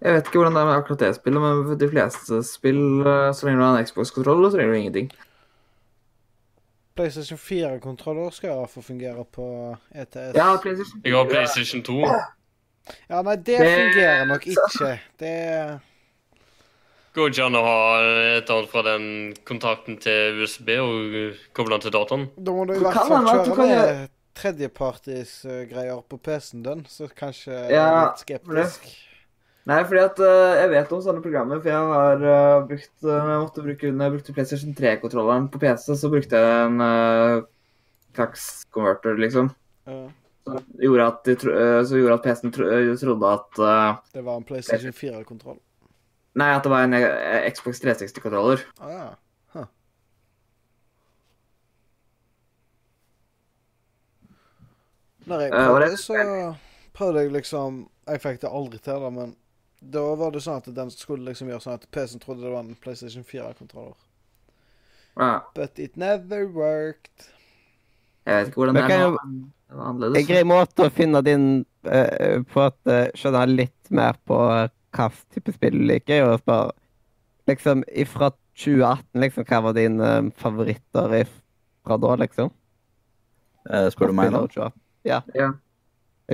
Jeg vet ikke hvordan det er med akkurat det spillet, men for de fleste spill, eh, så lenge du har en Xbox-kontroll, så trenger du ingenting. PlayStation 4-kontroller skal jeg få fungere på ETS. Ja, PlayStation. Jeg har PlayStation 2. Ja, nei, det, Det- fungerer nok ikke. Det Går ikke an å ha et annet fra den kontakten til USB og koble den til dataen? Da må du i hvert fall kjøre med tredjepartis-greier på PC-en din, så kanskje jeg er litt skeptisk. Nei, fordi at uh, jeg vet om sånne programmer, for jeg har uh, brukt uh, jeg måtte bruke, Når jeg brukte PlayStation 3-kontrolleren på PC, så brukte jeg en uh, slags converter, liksom. Ja, Som gjorde at, de så gjorde at PC-en tro, trodde at det var en PlayStation 4-kontroll. Nei, at det var en eh, Xbox 360-kontroller. Ah, ja. Huh. Når jeg Eh, prøvde, det- så prøvde jeg liksom Jeg fikk det aldri til, da, men da var det sånn at den skulle liksom gjøre sånn at PC-en trodde det var en PlayStation 4-kontroller. Uh. But it never worked. jeg vet ikke hvordan det er nå. Det var annerledes. En grei måte å finne din uh, På at uh, jeg litt mer på hva type spill du liker, er spør Liksom ifra 2018, liksom, hva var dine favoritter fra da, liksom? Eh, Spør du meg nå? Spillåret 2018. Ja. Ja.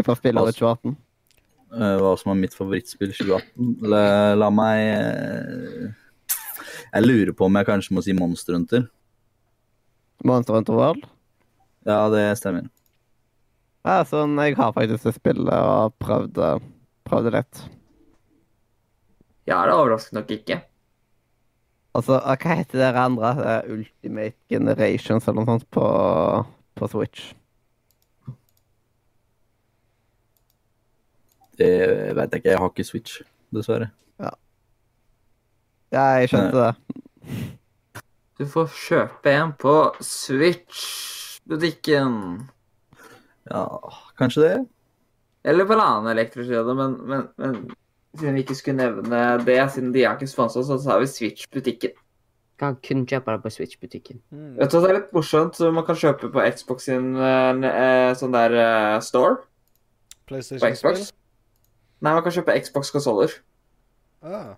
Fra spillåret 2018. Eh, hva som er mitt favorittspill 2018? La, la meg eh, Jeg lurer på om jeg kanskje må si Monster Hunter. Monster Hunter World. Ja, det stemmer. Ja, sånn, jeg har faktisk det spillet og prøvd det litt. Ja, det overrasker nok ikke. Altså, hva heter dere andre? Det er Ultimate Generations eller noe sånt på, på Switch. Det veit jeg ikke. Jeg har ikke Switch, dessverre. Ja, ja jeg skjønte det. Du får kjøpe en på Switch-butikken. Ja, kanskje det? Eller på en annen elektrokjede, men, men, men siden vi ikke skulle nevne det, siden de har ikke sponsa oss, så har vi Switch-butikken. Kan kun kjøpe det på Switch-butikken. Mm. Vet du hva, Det er litt morsomt, så man kan kjøpe på Xbox sin eh, eh, sånn der uh, store PlayStation på Xbox. Nei, man kan kjøpe Xbox-konsoller. Ah.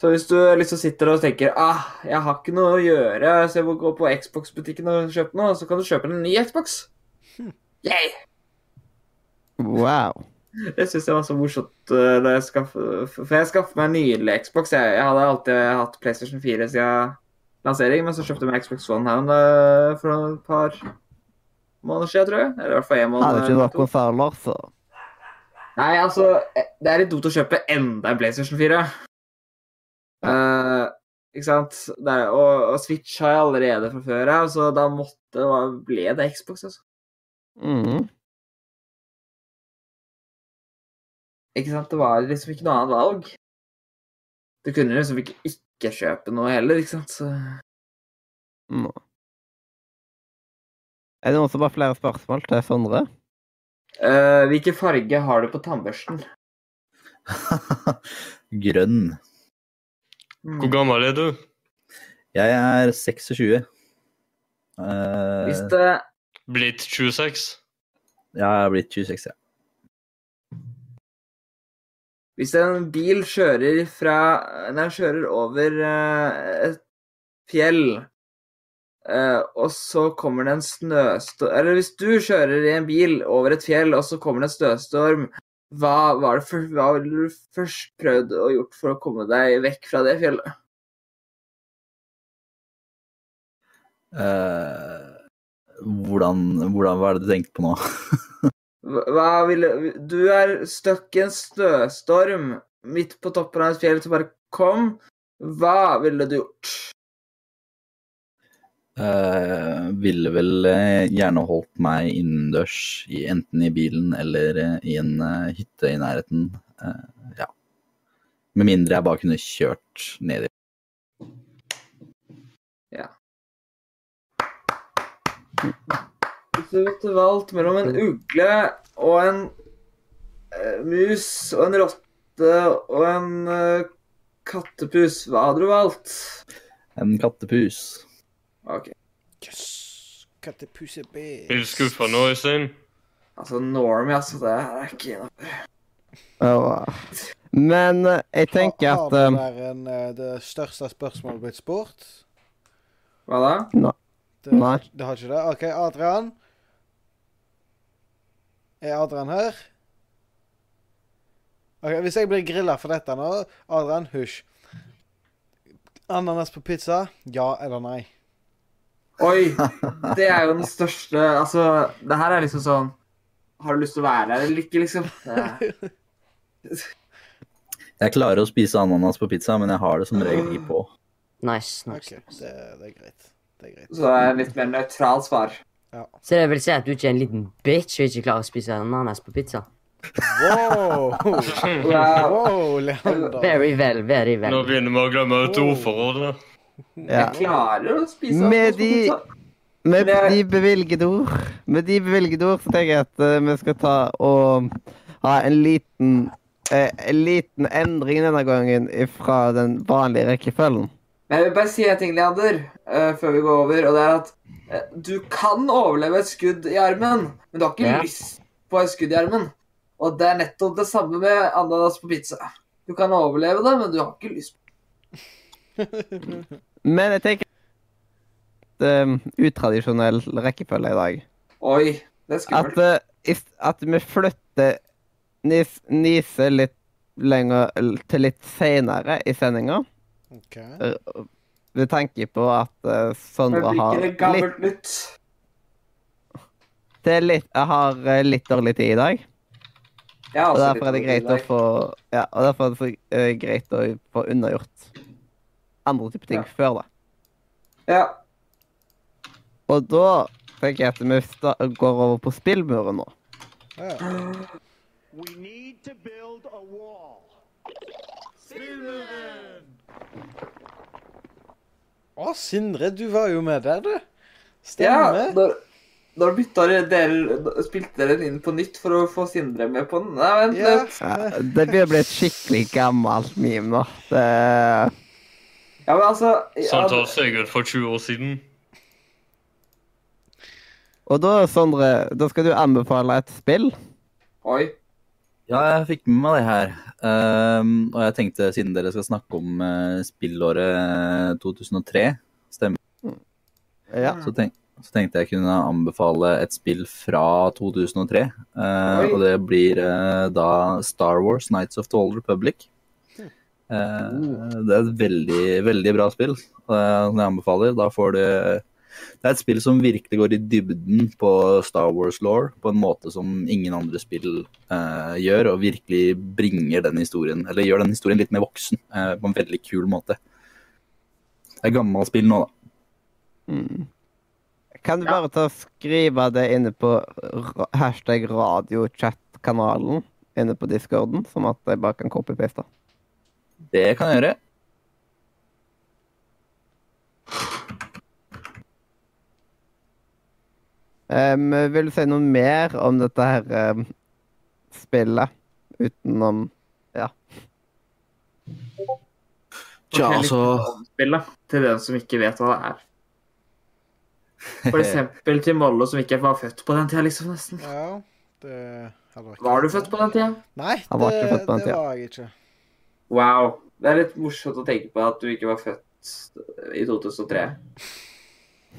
Så hvis du liksom sitter og tenker ah, jeg har ikke noe å gjøre, så jeg må gå på Xbox-butikken og kjøpe noe, så kan du kjøpe en ny Xbox. Yay! Wow. Det syns jeg var så morsomt. eh, jeg skaffet, For jeg skaffet meg en nydelig Xbox. Jeg, jeg hadde alltid hatt PlayStation 4 siden lansering, men så kjøpte jeg meg Xbox One her for et par måneder siden, tror jeg. Eller i hvert fall én måned. Hadde ikke noen konsoller, så Nei, altså, det er litt dumt å kjøpe enda en PlayStation 4. Eh, ikke sant? Det er, og, og Switch har jeg allerede fra før av, så da måtte ble det Xbox, altså. mhm. Ikke sant? Det var liksom ikke noe annet valg. Du kunne liksom ikke ikke kjøpe noe heller, ikke sant? Så no. Er det noen som har flere spørsmål til Sondre? Uh, Hvilken farge har du på tannbørsten? Grønn. Hvor gammel er du? Jeg er 26. Uh, Hvis det Blitt 26? ja, jeg er blitt 26, ja. Hvis en bil kjører fra Nei, kjører over eh, et fjell, eh, og så kommer det en snøstorm Eller hvis du kjører i en bil over et fjell, og så kommer det en snøstorm, hva, var det for, hva ville du først prøvd å gjort for å komme deg vekk fra det fjellet? Uh, hvordan, hvordan Hva er det du tenkte på nå? Hva vil Du er stuck i en snøstorm midt på toppen av et fjell som bare kom. Hva ville du gjort? Uh, ville vel eh, gjerne holdt meg innendørs, i, enten i bilen eller eh, i en uh, hytte i nærheten. Uh, ja. Med mindre jeg bare kunne kjørt ned i Hvis du måtte valgt mellom en ugle og en uh, mus og en rotte og en uh, kattepus, hva hadde du valgt? en kattepus. Ok, Yes! Kattepus er best. Er du skuffa nå, Øystein? altså Normie, altså. Det er ikke innafor. Oh, Men eh, jeg tenker at har det en, det største spørsmålet blitt spurt? Hva da? Det, Nei. Det har ikke det? OK, Adrian. Er Adrian her? Ok, Hvis jeg blir grilla for dette nå Adrian, hysj. Ananas på pizza? Ja eller nei? Oi! Det er jo den største Altså, det her er liksom sånn Har du lyst til å være her eller ikke, liksom? Jeg klarer å spise ananas på pizza, men jeg har det som regel ikke på. Nice. Nice. Okay, det, det er greit. Det er greit. Så det er litt mer nøytralt svar. Så det vil si at du ikke er en liten bitch og ikke klarer å spise ananas på pizza? Wow! Wow. wow, Leander. Very well, very Nå begynner vi å glemme et ordforråd. Ja. Jeg klarer å spise Med alt på de- pizza. Med de bevilgede ord Med de bevilgede ord så tenker jeg at uh, vi skal ta og ha en liten uh, En liten endring denne gangen fra den vanlige rekkefølgen. Men jeg vil bare si en ting, Leander, uh, før vi går over. Og det er at du kan overleve et skudd i armen, men du har ikke Ja. lyst på et skudd i armen. Og det er nettopp det samme med ananas på pizza. Du kan overleve det, men du har ikke lyst. Men jeg tenker at eh, utradisjonell rekkefølge i dag. Oi, det er At, skummelt. eh, is- at vi flytter nis, Nise litt lenger til litt seinere i sendinga. Ok. Med tanke på at uh, Sondre har litt, nytt? det er litt, jeg har uh, litt dårlig tid i dag. Og derfor er det greit å få Ja, og derfor er det så, uh, greit å få unnagjort andre typer ting Ja. før det. Ja. Og da tenker jeg at vi går over på spillmuren nå. Ja. We need to build a wall. Å, Sindre, du var jo med der, du. ja Stemmer. når, når bytta dere, Spilte dere den inn på nytt for å få Sindre med på den? Nei, vent Ja. litt. Ja, det blir blitt skikkelig gammelt meme nå. Det, Ja, men altså ja, Sånn tar seg for 20 år siden. og da, Sondre, da skal du anbefale et spill. Oi. Ja, jeg fikk med meg det her. Um, og jeg tenkte, siden dere skal snakke om uh, spillåret 2003, stemmer, Ja. så, tenk, så tenkte jeg kunne anbefale et spill fra 2003. Uh, og det blir uh, da Star Wars Nights of the Old Republic. Eh, det er et veldig, veldig bra spill, eh, som jeg anbefaler. Da får du det er et spill som virkelig går i dybden på Star Wars-law på en måte som ingen andre spill eh, gjør, og virkelig bringer den historien, eller gjør den historien litt mer voksen eh, på en veldig kul måte. Det er gammelt spill nå, da. Mm. Kan du bare ta og skrive det inne på hashtag radiochat-kanalen inne på discorden, sånn at jeg bare kan copy-paste? Det kan jeg gjøre. Um, vil du si noe mer om dette her um, spillet utenom Ja. Tja, altså spillet, til den som ikke vet hva det er. For eksempel til Mollo som ikke var født på den tida, liksom, nesten. Ja, det hadde ikke Var du født på den tida? Nei, det, var den det tida. var jeg ikke. Wow. Det er litt morsomt å tenke på at du ikke var født i 2003.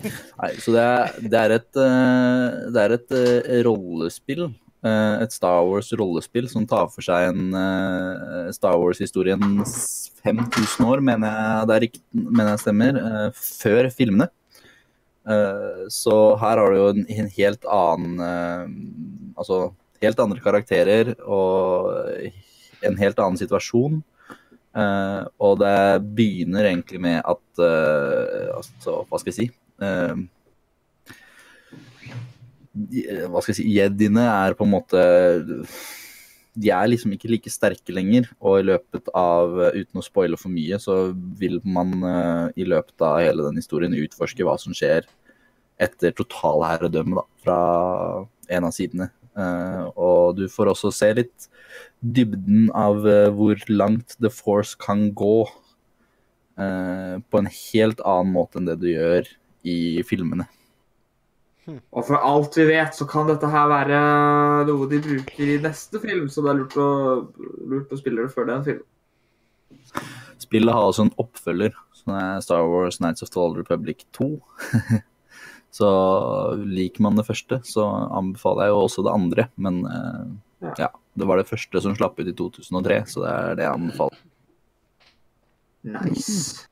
Nei, så det er, det er et, eh, det er et eh, rollespill. eh, Et Star Wars-rollespill som tar for seg en Star Wars-historien 5000 år, mener jeg det er rikt, mener jeg stemmer, før filmene. Så her har du jo en, helt annen Altså helt andre karakterer og en helt annen situasjon. Og det begynner egentlig med at altså, Hva skal jeg si? Eh, hva skal jeg si, Jediene er på en måte De er liksom ikke like sterke lenger. Og i løpet av, uten å spoile for mye, så vil man eh, i løpet av hele den historien utforske hva som skjer etter totalherredømme fra en av sidene. Eh, og du får også se litt dybden av eh, hvor langt The Force kan gå. Uh, på en helt annen måte enn det du gjør i filmene. Og for alt vi vet, så kan dette her være noe de bruker i neste film, så det er lurt å, lurt å spille det før den filmen. Spillet har også en oppfølger, som er Star Wars Nights of the Old Republic 2. så liker man det første, så anbefaler jeg jo også det andre. Men eh, Ja. ja, det var det første som slapp ut i 2003, så det er det jeg anbefaler. Nice.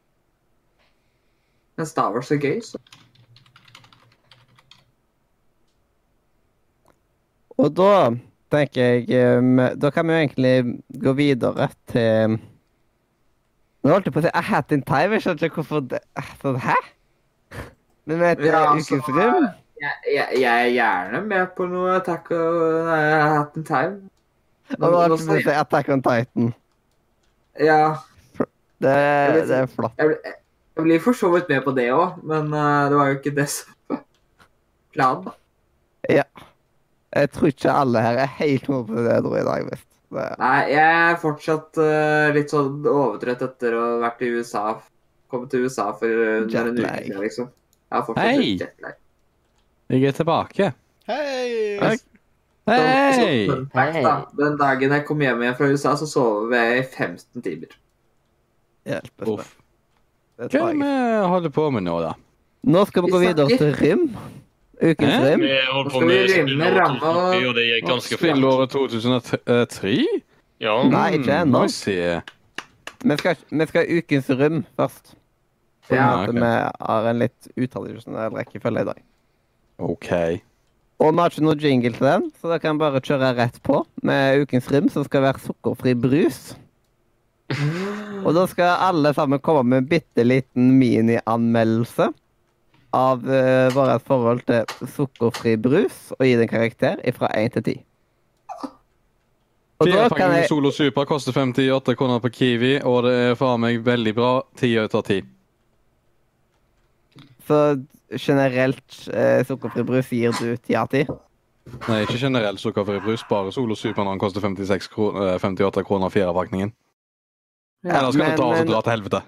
Men Star Wars er gøy, så Og da tenker jeg um, Da kan vi jo egentlig gå videre til Nå holdt jeg på å si A Hat in Time. Jeg skjønner ikke hvorfor det sånn, Hæ? Men med et Ja, eh, altså, ukens rom? jeg, jeg, jeg er gjerne med på noe Attack on Hat in Time. Og nå holdt har på du si Attack on Titan. Ja, Det, det er flott. jeg, jeg blir for så vidt med på det òg, men uh, det var jo ikke det som var planen. da. Ja. Jeg tror ikke alle her er helt med på det jeg tror i dag. Det, Nei, jeg er fortsatt uh, litt sånn overtrøtt etter å ha vært i USA. Kommet til USA for uh, under en uke siden, liksom. Jeg har fortsatt Hei. jetlag. Jeg er tilbake. Hei! Hei. Så- Hei! så da. Den dagen jeg kom hjem igjen fra USA, så sov jeg i 15 timer. hjelpes med. Hva er det vi holder på med nå, da? Nå skal vi gå videre til. Rim. Ukens? Rim. Vi holder på med spillåret ramme og- det gikk ganske fort. Spillåret 2003? Ja. Nei, ikke ennå. vi skal, vi skal ha ukens Rim først. For Ja, at vi har en litt utradisjonell rekkefølge i dag. OK. Og vi har ikke noe jingle til den, så da kan vi bare kjøre rett på med ukens rim, som skal være sukkerfri brus. Og da skal alle sammen komme med en bitte liten minianmeldelse av uh, vårt forhold til sukkerfri brus, og gi den karakter fra 1 til 10. Og Fire pakker med Solo Super koster 58 kroner på Kiwi, og det er faen meg veldig bra. Ti ut av ti. Så generelt eh, sukkerfri brus gir du 10 av 10. Nei, ikke generelt sukkerfri brus, bare Solo Super når den koster 56 kroner, eh, 58 kroner firepakningen. Ja, Eller skal men- du ta oss og men- dra til helvete?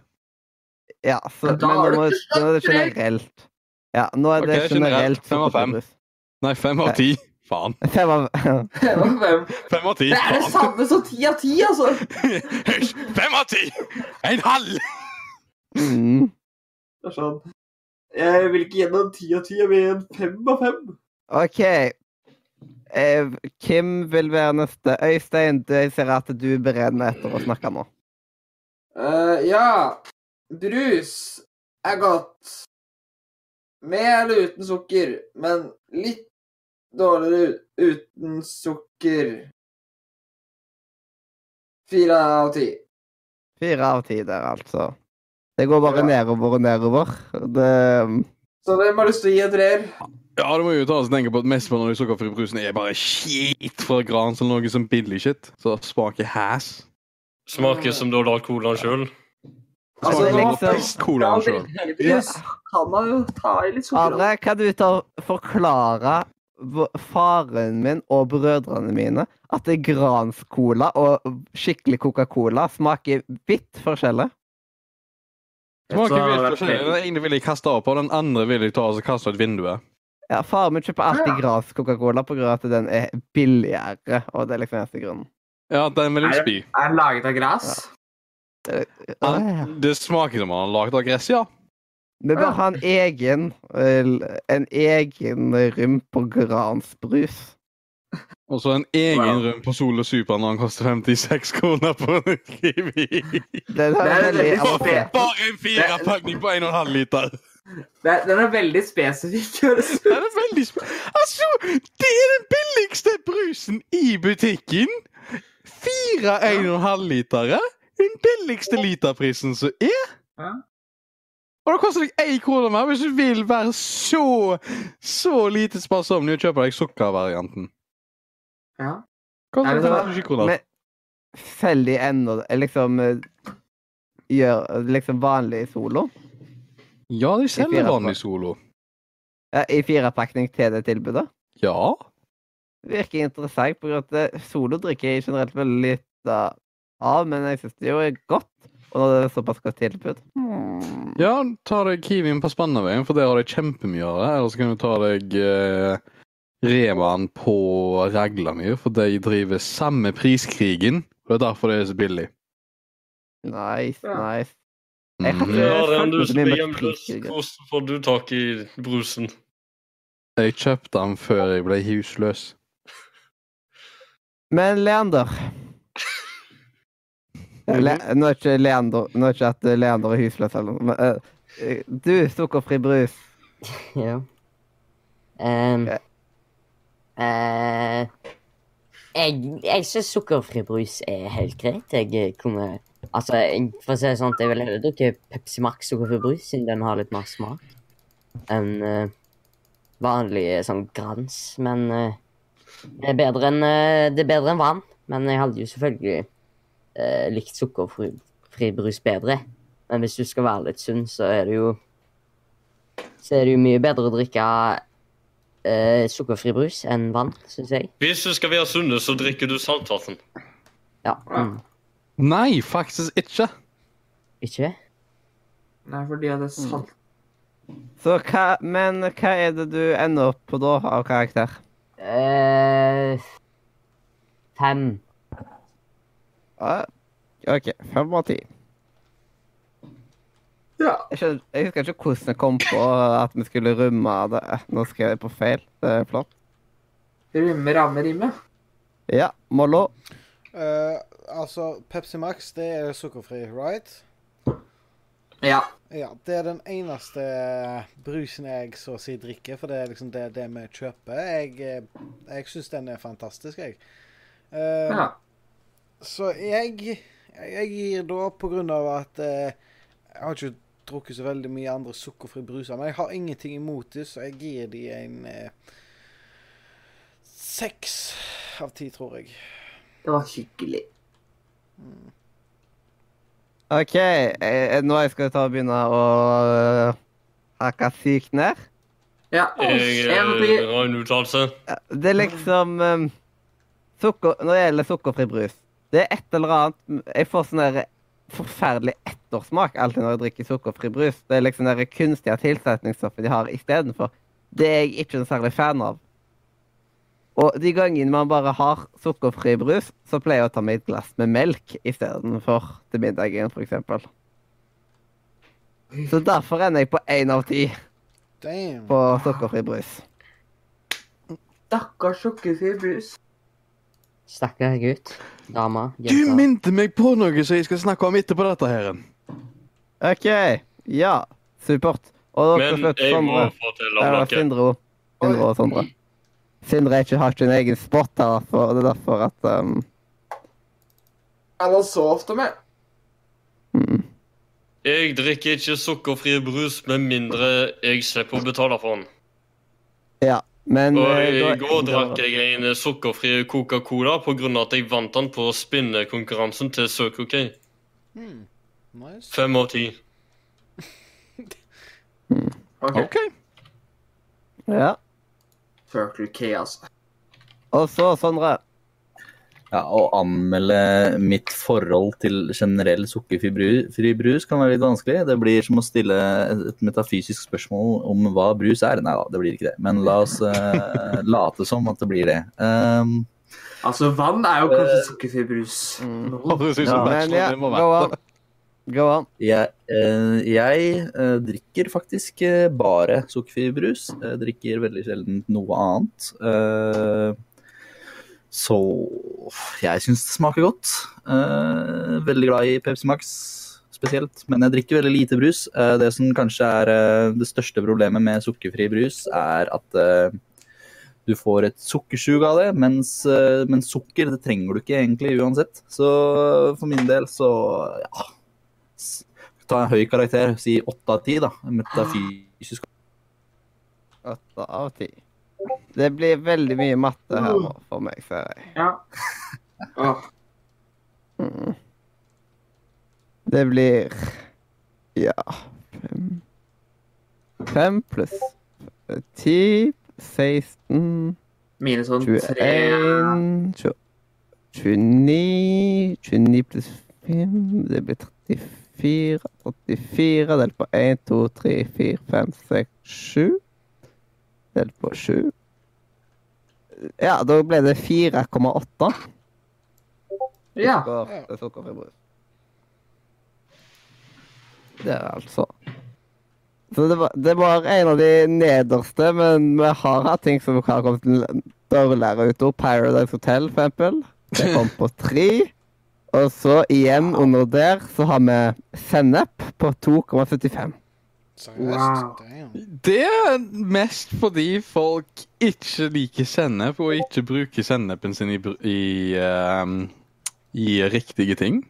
Ja, så, Men men nå nå er det generelt. Ja, nå er det okay, generelt. Fem av fem. Nei, fem av ti. Faen. Fem av Hvem? Fem av ti. Det er det samme som ti av ti, altså! Hysj! Fem av ti! En halv! mm. Det er sånn. Jeg vil ikke gjennom ti av ti, jeg vil en fem av fem. OK. Eh, Kim vil være neste. Øystein, jeg ser at du brenner etter å snakke nå. Eh, ja, brus er godt. Med eller uten sukker, men litt dårligere uten sukker. Fire av ti. Fire av ti der, altså. Det går bare Ja. nedover og nedover. Det Så hvem har lyst til å gi en treer? Ja, du må jo ta oss og tenke på at mesteparten av de sukkerfrie brusene er bare skit fra Grans eller noe som billig shit. Så smaker hæs. Smaker som du har lagd colaen sjøl. Altså, er liksom- brus, kan man jo ta i litt sukker. Are, kan du ta forklare faren min og brødrene mine at det er Grans Cola og skikkelig Coca-Cola smaker vidt forskjellig? Smaker vidt forskjellig. Den ene vil jeg kaste opp, og den andre vil jeg ta og kaste ut vinduet. Ja, faren min kjøper alltid Grans Coca-Cola av at den er billigere, og det er liksom eneste grunnen. Ja, den vil jeg spy. Er den laget av gress? Ja, Ja, det smaker som han har laget av gress, ja. Vi bør ha en egen en egen rym på gransbrus. Og så en egen Wow. rum på og Super når den koster 56 kroner på Kiwi. Den er er veldig Bare en firepakning på 1,5 liter. Det er- Den er veldig spesifikk. det Den er veldig sp Altså, det er den billigste brusen i butikken. Fire 1,5 litere. Den billigste literprisen som er. Ja. Og det koster deg én krone mer hvis du vil være så så lite sparsommelig og kjøpe deg sukkervarianten. Ja. Koster hva? 25 kroner. Men selger de ennå liksom eh, Gjør liksom vanlig solo? Ja, de selger vanlig solo. Ja, I firepakning til det tilbudet? Ja. Virker interessant, på grunn av at eh, solo drikker jeg generelt veldig lite av, men jeg syns det jo er godt. Og når det er såpass godt tilbud hmm. Ja, ta deg Kiwien på Spannaveien, for der har de kjempemye av det. Eller så kan du ta deg eh, Remaen på Raglamyr, for de driver samme priskrigen. Og det er derfor det er så billig. Nice, Ja. nice. Jeg har Mhm. ikke Ja, den du hjemløs. Hvordan får du tak i brusen? Jeg kjøpte den før jeg ble husløs. Men Leander Le Nå er ikke Leander Nå er ikke at Leander er husløs eller noe, men eh, eh, du, sukkerfri brus. Ja. Um, okay. uh, jeg jeg syns sukkerfri brus er helt greit. Jeg eh, kunne Altså, for å si det sånn, jeg ville heller drukke Pepsi Max sukkerfri brus, siden den har litt mer smak enn uh, vanlig eh, sånn grans. Men eh, det er bedre enn eh, det er bedre enn vann. Men jeg hadde jo selvfølgelig eh, likt sukkerfri brus bedre. Men hvis du skal være litt sunn, så er det jo Så er det jo mye bedre å drikke eh, sukkerfri brus enn vann, syns jeg. Hvis du skal være sunn, så drikker du saltvann. Ja. Mm. Nei, faktisk ikke. Ikke? Nei, fordi det er salt. Så hva, men hva er det du ender opp på da av karakter? Eh, fem. Ja, OK. Fem av ti. Ja. Jeg, skjønner, jeg husker ikke hvordan jeg kom på at vi skulle rømme av det. Nå skrev jeg på feil. Det er flott. Rømme ramme, rimme. Ja, Mollo. Uh, altså, Pepsi Max, det er sukkerfri, right? Ja. Ja, det er den eneste brusen jeg så å si drikker, for det er liksom det, det vi kjøper. Jeg, eh, jeg syns den er fantastisk, jeg. Uh, ja. Så jeg, jeg gir da, på grunn av at eh, jeg har ikke drukket så veldig mye andre sukkerfri bruser, men jeg har ingenting imot det, så jeg gir de en seks av ti, tror jeg. Det var hyggelig. OK, eh, nå jeg skal ta og begynne å øh, hakke sykt ned. Ja. Jeg En eh, har en uttalelse. Det er liksom um, sukker, Når det gjelder sukkerfri brus Det er et eller annet Jeg får sånn der forferdelig ettersmak alltid når jeg drikker sukkerfri brus. Det er liksom det kunstige tilsetningsstoffet de har istedenfor. Det er jeg ikke noe særlig fan av. Og de gangene man bare har sukkerfri brus, så pleier jeg å ta med et glass med melk istedenfor til middagen, f.eks. Så derfor ender jeg på én av ti Damn. på sukkerfri brus. Stakkars sukkerfri brus. Stakkar gutt. Dame. Du Jente. minte meg på noe som jeg skal snakke om etterpå dette her. OK. Ja, supert. Og Men slutt jeg må fortelle om noe. Sindre og Sondre. Sindre ikke, har ikke en egen spot her, derfor, det er derfor at um, Eller så ofte med. mm. Jeg drikker ikke sukkerfri brus med mindre jeg slipper å betale for den. Ja, men Og eh, i går da- drakk jeg en sukkerfri Coca-Cola pga. at jeg vant den på spinnekonkurransen til Circle K. Mm. Nice. Fem av ti. Ok. okay. Ja. Circle K, altså. Og så, Sondre. Ja, Å anmelde mitt forhold til generell sukkerfri brus kan være litt vanskelig. Det blir som å stille et metafysisk spørsmål om hva brus er. Nei da, det blir ikke det. Men la oss uh, late som at det blir det. Um, Altså, vann er jo kanskje sukkerfri brus. Mm. Ja, men ja, det må være. Go on. jeg eh, jeg eh, drikker faktisk eh, bare sukkerfri brus. Jeg drikker veldig sjelden noe annet. Så jeg syns det smaker godt. Veldig glad i Pepsi Max spesielt, men jeg drikker veldig lite brus. Det som kanskje er det største problemet med sukkerfri brus, er at du får et sukkersug av det, mens, men sukker det trenger du ikke egentlig uansett. Så for min del så ja Ta en høy karakter, si åtte av ti, da. Metafysisk. Åtte av ti. Det blir veldig mye matte her nå for meg, føler jeg. Ja. Oh. Mm. Det blir Ja Fem, fem pluss ti 16 Minus sånn 21 29 29 pluss 5 Det blir 34 34 delt på 1, 2, 3, 4, 5, 6, 7 Delt på 7 Ja, da ble det 4,8 Ja. det er sukkerfri brus. Det er altså Så det var, det var en av de nederste, men vi har hatt ting som har kommet dårligere ut. Paradise Hotel, for eksempel. Det kom på tre. Og så igjen under der så har vi sennep på 2,75. Wow. Det er mest fordi folk ikke liker sennep og ikke bruker sennepen sin i, i, um, i riktige ting.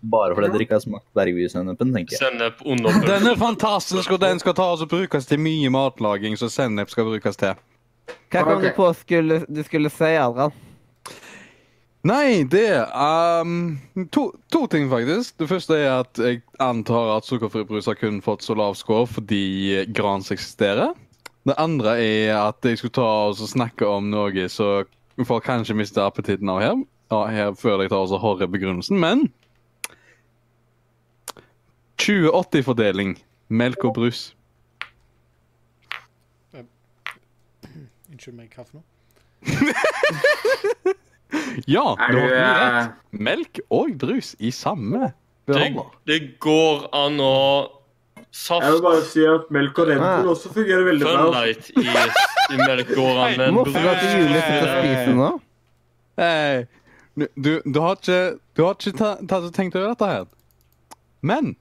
Bare fordi dere ikke har smakt bergvisennepen, tenker jeg. Sennep under Den er fantastisk, og den skal tas og brukes til mye matlaging, så sennep skal brukes til. Hva kom du på skulle, du skulle si, Adrian? Nei, det um, to, to ting, faktisk. Det første er at jeg antar at sukkerfri brus har kun fått så lav score fordi Grans eksisterer. Det andre er at jeg skulle ta og snakke om noe så folk kanskje mister appetitten av her, ja, her før jeg tar og så hører begrunnelsen, men 20-80-fordeling melk og brus. Unnskyld meg, hva for noe? Ja, Er du du eh, rett. Melk og brus i samme Det, beholder. det går an å Saft. Jeg vil bare si at melk og Red Bull også fungerer veldig bra. Funlight i, i melk går an, men Hvorfor går til sitter og spise nå? Hey, du, du, du har ikke, du har ikke ta- og tenkt over dette her. Men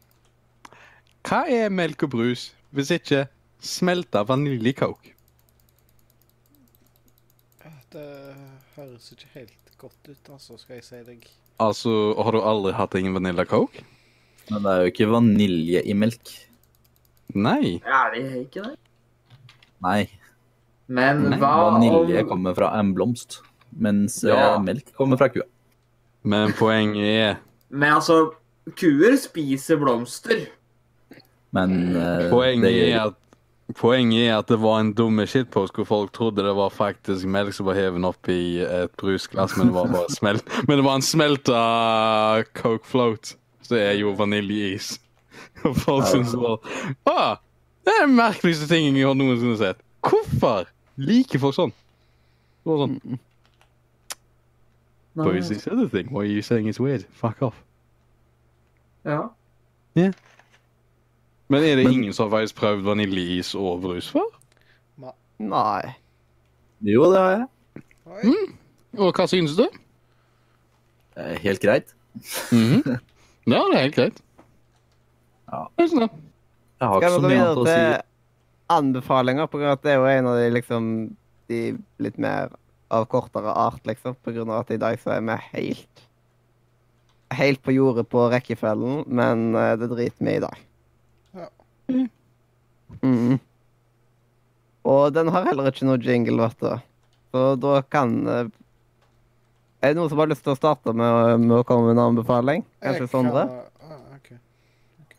hva er melk og brus hvis ikke smelta vaniljecoke? Det høres ikke helt godt ut, altså, skal jeg si deg. Altså, har du aldri hatt ingen vanilla coke? Men det er jo ikke vanilje i melk. Nei. Er det ikke det? Nei. Men Nei, hva Vanilje om kommer fra en blomst, mens eh, Ja. melk kommer fra kua. Men poenget er Men altså, kuer spiser blomster. Men uh, Poenget det er at Poenget er at det var en dumme shitpost hvor folk trodde det var faktisk melk som var hevet opp i et brusglass, men det var bare smelt. Men det var en smelta Coke float. Så det er jo vaniljeis. Og folk syntes det var ah, Det er den merkeligste tingen jeg har noensinne sett. Hvorfor liker folk sånn? Det var sånn is this other thing. Why are you saying it's weird? Fuck off. Ja. Men er det Men- ingen som har faktisk prøvd vaniljeis og brus før? Nei. Jo, det har jeg. Mm. Og hva synes du? Eh, Helt greit. Mhm. Ja, det er helt greit. Ja. Jeg har Skal ikke så mye annet å si. til anbefalinger? På grunn av at det er jo en av de liksom de litt mer av kortere art, liksom. På grunn av at i dag så er vi helt Helt på jordet på rekkefølgen, men eh, det driter vi i i dag. Ja. Mhm. Og den har heller ikke noe jingle, vet du. Så da kan eh, Er det noen som har lyst til å starte med, å- med å komme med en anbefaling? Kanskje Jeg kan- Sondre? Ah, ok.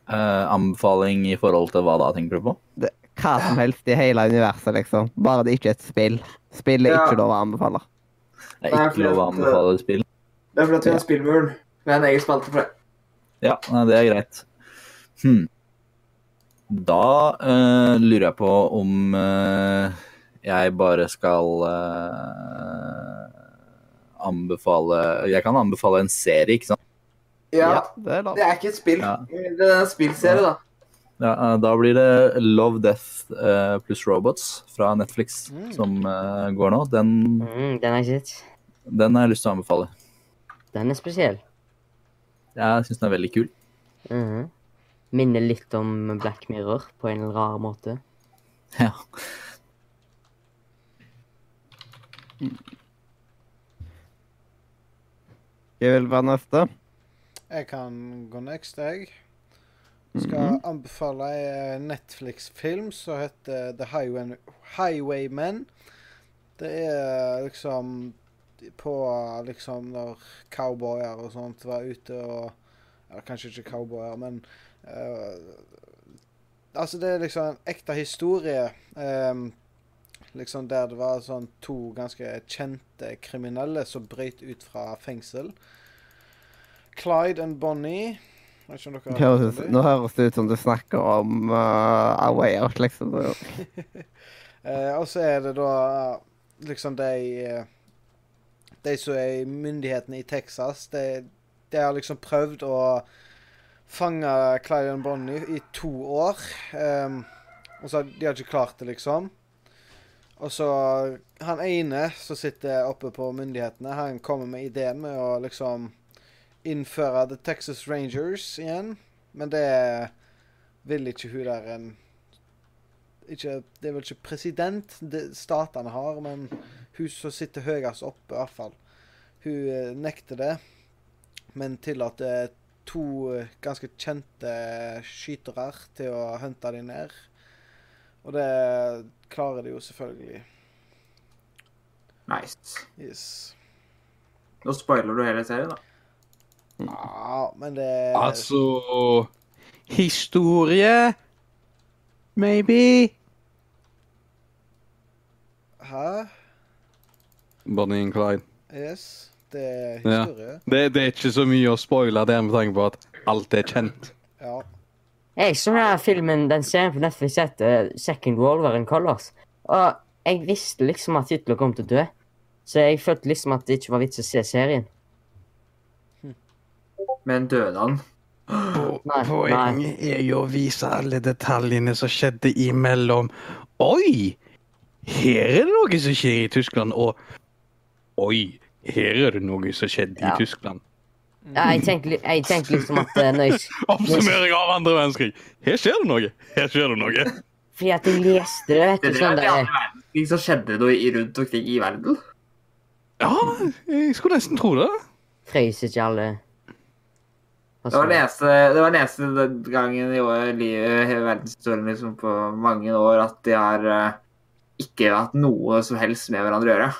Eh, anbefaling i forhold til hva da, tenker du på? Det, hva som helst i hele universet, liksom. Bare det ikke er et spill. Spill er Ja. ikke lov å anbefale. Det Nei, er ikke lov å at, anbefale spill. Det er fordi at vi har spillmuren. Vi har en egen spalte for det. Ja, nei, det er greit. Hm. Da uh, lurer jeg på om uh, jeg bare skal uh, anbefale Jeg kan anbefale en serie, ikke sant? Ja, det er det er ikke et spill. Ja. Det er en spillserie, da. Ja, da blir det Love, Death eh, pluss Robots fra Netflix Mm. som går nå. Den, Mm, den har jeg sett. den har jeg lyst til å anbefale. Den er spesiell. Jeg syns den er veldig kul. Mhm. Minner litt om Black Mirror på en rar måte. Ja. Jeg vil være neste. Jeg kan gå next, jeg. Skal anbefale en Netflix-film som heter The Highway, Highwaymen. Det er liksom på liksom når cowboyer og sånt var ute og Eller kanskje ikke cowboyer, men Altså, det er liksom en ekte historie. Um, liksom der det var sånn to ganske kjente kriminelle som brøt ut fra fengsel. Clyde and Bonnie. Vet ikke om dere har hørt om nå høres det ut som du snakker om uh, A Way Out, liksom. Eh, og så er det da liksom de eh, De som er i myndighetene i Texas, de, de har liksom prøvd å fange Clyde and Bonnie i to år. Um, og så de har ikke klart det, liksom. Og så han ene som sitter oppe på myndighetene, han kommer med ideen med å liksom innføre The Texas Rangers igjen. Men det vil ikke hun der en ikke, Det er vel ikke president det statene har, men hun som sitter høyest oppe, i hvert fall. Hun eh, nekter det, men tillater to eh, ganske kjente skytere til å hunte dem ned. Og det klarer de jo selvfølgelig. Nice. Yes. Nå spoiler du hele serien, da. Ja, men det Altså Historie Maybe. Hæ? Bonnie and Clyde. Yes. Det er Ja. Det, det er ikke så mye å spoile der med tanke på at alt er kjent. Ja. Jeg så den filmen, den serien på Netflix heter Second Wolverine Colors. Og jeg visste liksom at Hitler kom til å dø. Så jeg følte liksom at det ikke var vits å se serien. Men døde han? Poenget er jo å vise alle detaljene som skjedde imellom. Oi! Her er det noe som skjer i Tyskland, og Oi! Her er det noe som skjedde Ja. i Tyskland. Ja, jeg tenkte, jeg tenkte liksom at eh, når jeg, Oppsummering av andre verdenskrig. Her skjer det noe. Her skjer det noe. Fordi at jeg leste det, vet du. Sånn det er andre verdenskrig som skjedde noe i- rundt omkring i verden. Ja, jeg skulle nesten tro det. frøys ikke alle Det var den eneste, det var den eneste gangen i år, livet, hele verdenshistorien liksom, på mange år at de har eh, ikke hatt noe som helst med hverandre å gjøre.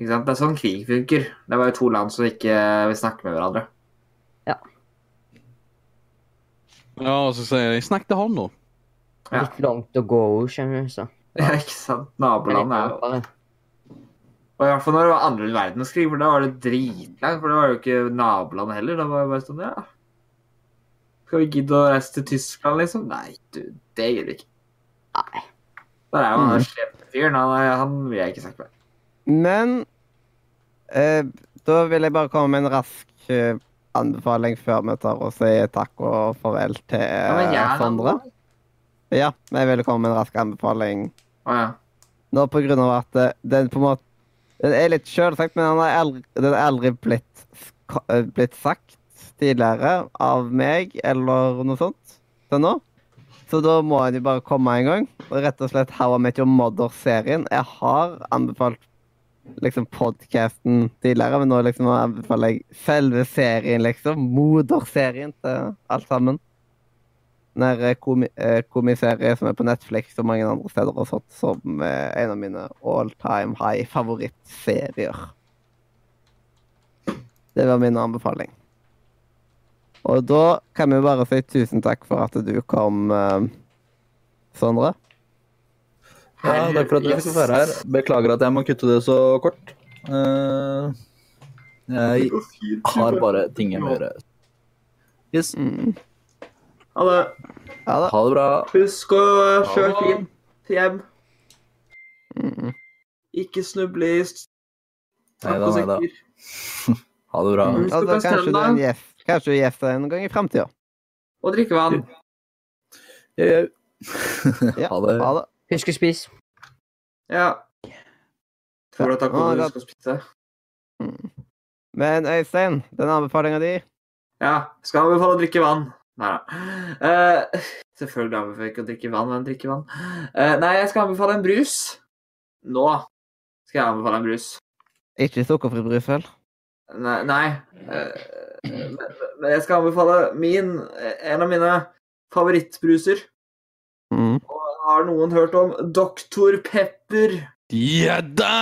Ikke sant? Det er sånn krig funker. Det var jo to land som ikke vil snakke med hverandre. Ja, Ja, og så sier jeg 'snakk til hånda'. Ja. litt langt å gå, skjønner du. så. Ja, ikke sant? Naboland er jo Og i hvert fall når det var andre verdenskrig, for da var det dritlangt. For det var jo ikke naboland heller. Da var det bare sånn, ja Skal vi gidde å reise til Tyskland, liksom? Nei, du, det gidder vi ikke. Nei. Der er jo han Mm. slemme fyren. Han, er- han vil jeg ikke snakke med. Men eh, da vil jeg bare komme med en rask eh, anbefaling før vi tar og sier takk og farvel til eh, ja, Sondre. Ja, jeg ville komme med en rask anbefaling Å ja. nå på grunn av at eh, den på en måte Den er litt sjølsagt, men den er aldri, den er aldri blitt, eh, blitt sagt tidligere av meg eller noe sånt til nå. Så da må den jo bare komme en gang. Rett og slett How I Met Your Mother-serien. Jeg har anbefalt liksom podcasten tidligere, men nå liksom anbefaler jeg selve serien, liksom. Moderserien til alt sammen. Den eh, komi komiserien som er på Netflix og mange andre steder og sånt, som er en av mine all time high favorittserier. Det var min anbefaling. Og da kan vi bare si tusen takk for at du kom, eh, Sondre. Ja, takk for at du fikk være her. Beklager at jeg må kutte det så kort. Uh, jeg har bare ting jeg må gjøre. Yes. Mm. Ha det. Ha det. Ha det bra. Husk å kjøre fint hjem. Mm. Ikke snuble i Neida, neida. Ha det bra. Mm. Altså, Skal kanskje du en bestemme. Kanskje du gjefter deg en gang i framtida. Og drikke vann. Jau, jau. Ja, Ha det. Ha det. Husk å spise. Ja. Tror du at da kommer du skal spise? Mm. Men Øystein, den anbefalinga di Ja. Skal anbefale å drikke vann. Nei da. Uh, selvfølgelig anbefaler jeg ikke å drikke vann, men drikke vann. Uh, nei, jeg skal anbefale en brus. Nå skal jeg anbefale en brus. Ikke sukkerfri brus, vel? Nei, nei. Uh, men, men jeg skal anbefale min En av mine favorittbruser. Mm. Har noen hørt om Dr. Pepper? Gjedda!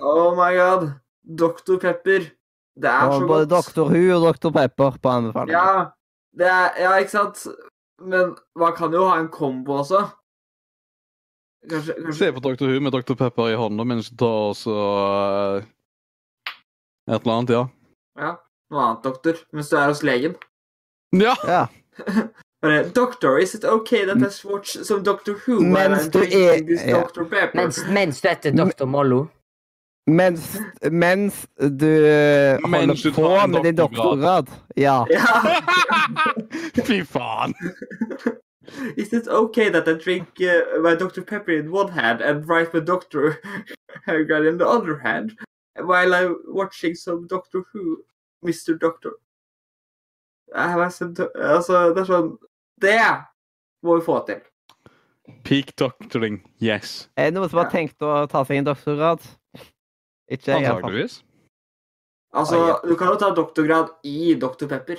Oh my god. Dr. Pepper. Det er så Og både godt. Dr. Hu og Dr. Pepper på anbefaling. Ja, det er, ja, ikke sant? Men man kan jo ha en kombo også. Kanskje, kanskje Se på Dr. Hu med Dr. Pepper i hånda mens du tar også og eh, Et eller annet, ja. Ja, noe annet, doktor. Mens du er hos legen. Ja! Ja. Bare, Doctor, is it okay that I watch some Doctor Who Mens du er- ja. Dr. Pepper? Mens, mens du heter Doctor Mollo. Mens, mens du holder Mens du på med din doktorgrad. Ja. Ja. Fy faen! Is it okay that I drink uh, my Dr. Pepper in one hand and write my doctor gun in the other hand while I'm watching some Doctor Who, Mr. Doctor? Jeg har sett, altså, det er sånn Det må vi få til. Peak doctoring, yes. Er det noen som har tenkt å ta seg en doktorgrad? Ikke jeg. Antakeligvis. Altså, du kan jo ta doktorgrad i Dr. Pepper.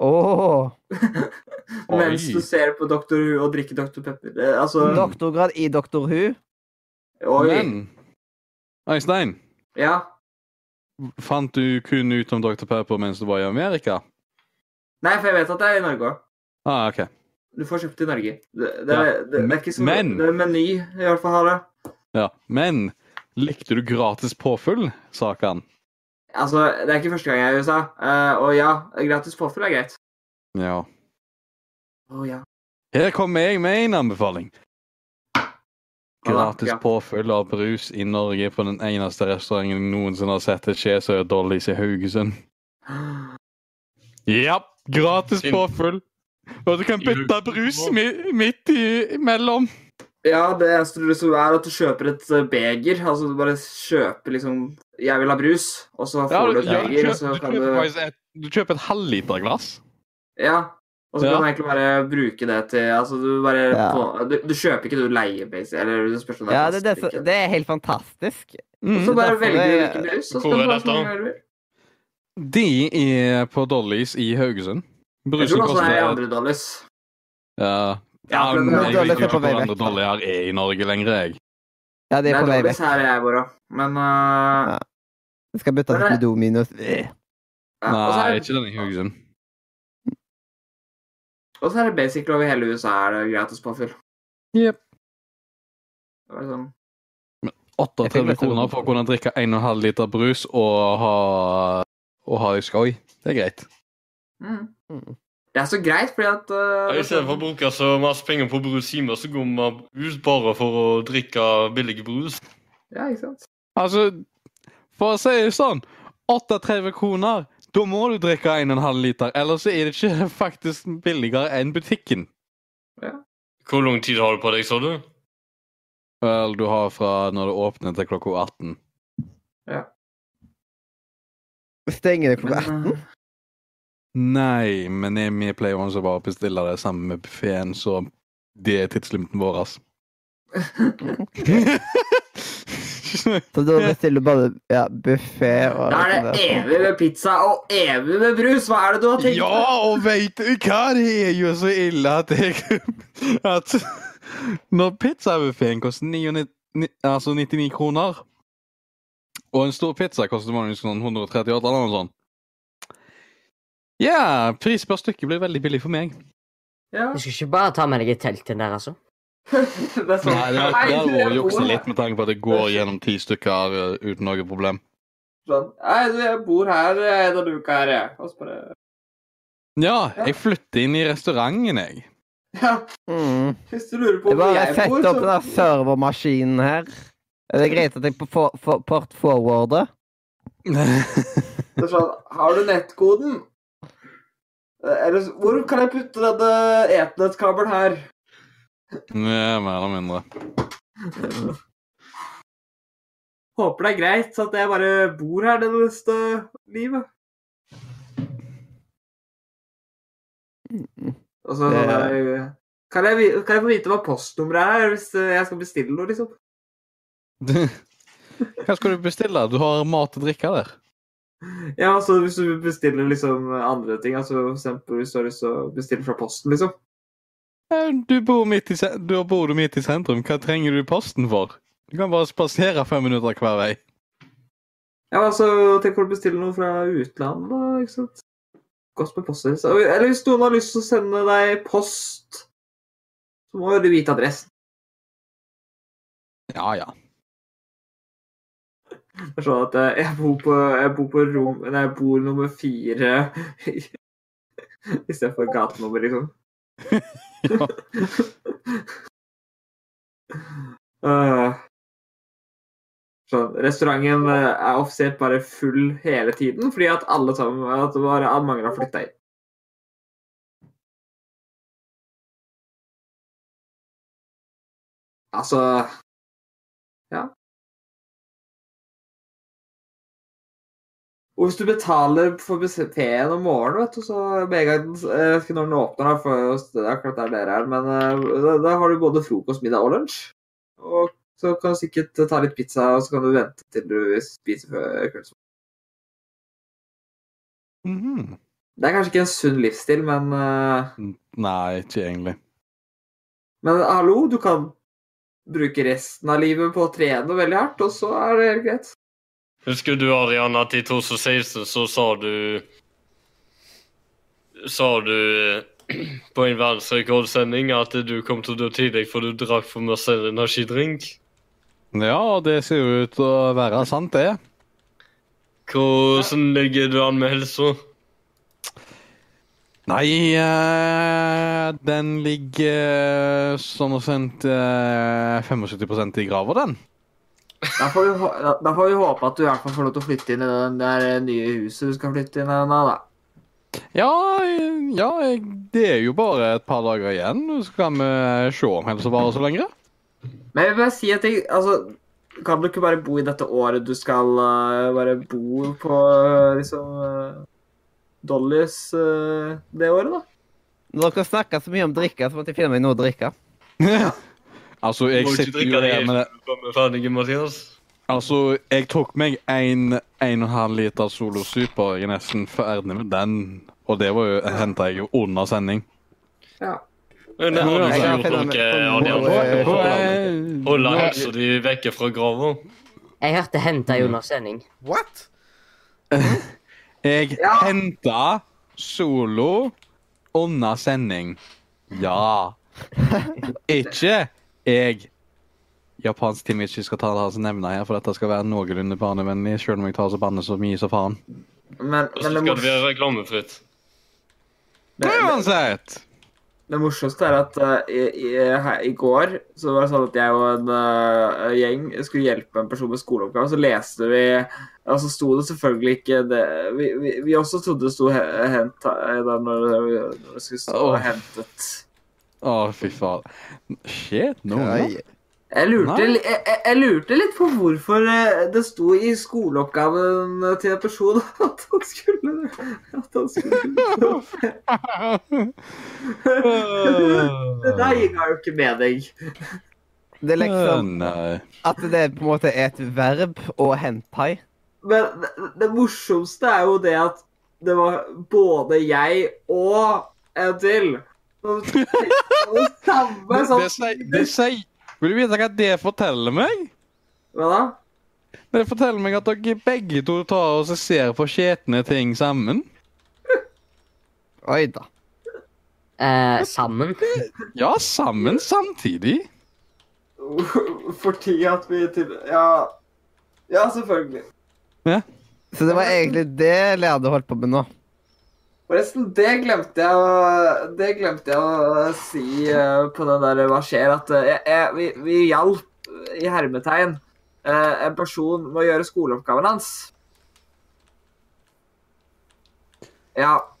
Åh, Mens Oi. du ser på Dr. Who og drikker Dr. Pepper. Altså Doktorgrad i Dr. Who? Oi. Men Øystein, Ja. fant du kun ut om Dr. Pepper mens du var i Amerika? Nei, for jeg vet at det er i Norge òg. Ah, ok. Du får kjøpt det i Norge. Det, det, Ja, det, det er ikke så men- Det er Meny i hvert fall har det. Ja. Men likte du gratis påfyll, sa han. Altså, det er ikke første gang jeg er i USA. Uh, og ja, gratis påfyll er greit. Ja. Å ja. Her kommer jeg med en anbefaling. Gratis påfyll av brus i Norge på den eneste restauranten jeg noensinne har sett et skje, så er Dollys i Haugesund. Ja, gratis påfyll. Og du kan bytte brus mi midt i- imellom. Ja, det eneste du liksom er at du kjøper et eh, beger. Altså du bare kjøper liksom Jeg vil ha brus, og så får Ja, du et ja, beger, og så kan du kjøper et, du kjøper et halvliterglass. Ja. Og så Ja. kan du egentlig bare bruke det til Altså, du bare Ja. på, du, du kjøper ikke, du leier, basic, eller du spørs om det er Ja, det, det, det er helt fantastisk. Og så bare velger du hvilken brus, og så kan du ha så mye du vil. De er på Dollys i Haugesund. Jeg Brusen tror også det er andre Dollys. Ja, Ja, ja men jeg vet er ikke på hvor andre vekk. her er i Norge lenger, jeg. Ja, de Det er er på vei vekk. her jeg bor òg, men uh, Det skal bytte til Dominos. Øh. ja, Nei, er ikke den i Haugesund. og så er det basically over hele USA er det gratis påfyll. Jep. Det var sånn 38 kroner for å kunne drikke 1,5 liter brus og ha, og ha det skøy. Det er greit. mm. Mm. Det er så greit, fordi at uh, I stedet for å bruke så masse penger på brus hjemme, så går man ut bare for å drikke billig brus. Ja, ikke sant? Altså, for å si det sånn 38 kroner, da må du drikke 1,5 liter. Ellers er det ikke faktisk billigere enn butikken. Ja. Hvor lang tid har du på deg, sa du? Vel, du har fra når det åpner til klokka 18. Stenger det klokka Men, 18? uh, Nei, men jeg- vi pleier også bare å bestille det sammen med buffeen, så det er tidslimiten vår. altså. Så da bestiller du bare ja, buffé og Da er det evig med pizza og evig med brus. Hva er det du har tenkt? Ja, og veit du hva? Det er jo så ille at jeg At når pizzabuffeen koster 99, altså 99 kroner, og en stor pizza koster vanligvis sånn 138 eller noe sånt Ja, pris per stykke blir veldig billig for meg. Ja. Du skal ikke bare ta med deg et telt inn der, altså? Det er sånn. Nei, det er hadde vært jeg jukse litt med tanke på at det går gjennom ti stykker uh, uten noe problem. Sånn. Nei, du, jeg bor her eh, en av uka her, jeg. Og så bare Ja, jeg flytter inn i restauranten, jeg. Ja, Mm. hvis du lurer på Det er hvor bare å sette bor, opp den der servermaskinen her. Er det greit at jeg på for, for, port forwarder? er sånn Har du nettkoden? Eh, Eller hvor kan jeg putte denne eternettkabelen her? Ja, mer eller mindre. Håper det er greit at jeg bare bor her det neste livet. Og så Det- sånn kan, jeg, kan jeg få vite hva postnummeret er hvis eh, jeg skal bestille noe, liksom? Hva skal du bestille? Du har mat og drikke der. Ja, altså hvis du bestiller liksom andre ting, altså for eksempel hvis du har lyst til å bestille fra posten, liksom. Du bor, midt i, da du bor du midt i sentrum. Hva trenger du posten for? Du kan bare spasere fem minutter hver vei. Ja, altså tenk om du bestiller noe fra utlandet, da, ikke sant? Godt med post. Eller hvis noen har lyst til å sende deg post, så må du vite adressen. Ja, ja. Sånn at eh, jeg bor på, jeg bor på rom Nei, jeg bor nummer fire istedenfor gatenummer, liksom. Eh, sånn, restauranten eh, er offisielt bare full hele tiden fordi at alle sammen at det bare at mange har flytta inn. Altså Ja. Og hvis du betaler for buffeen om morgenen, vet du, så med en gang den- Jeg vet ikke når den åpner, for det er akkurat der dere er, men eh, da, da har du både frokost, middag og lunsj. Og så kan du sikkert ta litt pizza, og så kan du vente til du spiser kveldsmat. -hmm. Det er kanskje ikke en sunn livsstil, men uh... Nei, ikke egentlig. Men hallo, du kan bruke resten av livet på å trene veldig hardt, og så er det helt greit. Husker du, Arian, at i 2016 så sa du Sa du eh, på en verdensrekordsending at du kom til å dø tidlig for du drakk for masse energidrink? Ja, det ser jo ut til å være sant, det. Hvordan ligger du an med helsa? Nei, eh, den ligger sånn og sendt eh, 75% i grava, den. Da får, vi, da- får vi håpe at du i hvert fall får lov til å flytte inn i det der nye huset du skal flytte inn i nå, da. Ja, eh, ja, det er jo bare et par dager igjen. Så kan vi se om helsa varer så lenge. Men jeg vil bare si at jeg, altså, kan du ikke bare bo i dette året du skal uh, bare bo på uh, liksom uh, Dollys eh, det året, da? Når dere snakker så mye om drikke, så måtte jeg finne meg noe å drikke. altså, jeg Må ikke sitter drikke jo det her med det. før vi er ferdige, Mathias. Altså, jeg tok meg en, en og en halv liter Solo Super. Jeg er nesten ferdig med den. Og det var jo, henta jeg jo under sending. Ja. Men det har du ikke gjort noe, Adrian. Holde helsa di vekke fra grava. Jeg hørte henta i under sending. What? Jeg Ja. henta Solo under sending. Ja. Ikke jeg Japansk team ikke skal ta det her som nevner her, for dette skal være noenlunde barnevennlig, selv om jeg tar så banne så mye som faen. Men, så men det, skal det være reklamefritt. det, det, Uansett. det morsomste er at uh, i, i, her, i går så var det sånn at jeg og en uh, gjeng skulle hjelpe en person med skoleoppgave. Så leste vi Og så sto det selvfølgelig ikke det Vi, vi, vi også trodde det sto hent, henta da når når det skulle stå og hentet. Å, fy faen. Shit, no. Jeg lurte, jeg, jeg- lurte litt på hvorfor eh, det sto i skoleoppgaven til en person at han skulle At han skulle Det der ga jo ikke mening. Det er liksom at det på en måte er et verb å hentai. Men det, det morsomste er jo det at det var både jeg og en til samme. Det, Sånn, det, sier- det sier Vil du vite hva det forteller meg? hva da? Det forteller meg at dere begge to tar og så ser på skjetne ting sammen. Oi da. Eh, sammen. Ja, sammen samtidig. Fordi at vi til Ja, ja selvfølgelig. Så det var egentlig det Lærde holdt på med nå. Forresten, det glemte jeg å, det glemte jeg å si uh, på den der Hva skjer? At uh, jeg, jeg, vi, vi hjalp, i hermetegn, uh, en person med å gjøre skoleoppgaven hans. Ja.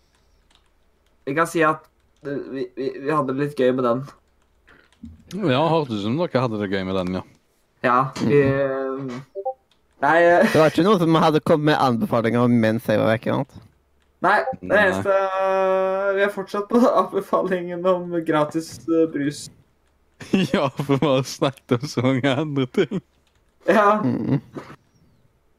Vi kan si at eh, vi, vi, vi hadde det litt gøy med den. Ja, hørtes ut som dere hadde det gøy med den, ja. Ja, vi eh, Nei, eh, Det var ikke noe som hadde kommet med anbefalinger mens jeg var vekke. sant? Nei det eneste eh, Vi er fortsatt på anbefalingen om gratis eh, brus. Ja, for vi har snakket om så mange andre ting. Ja. Mm.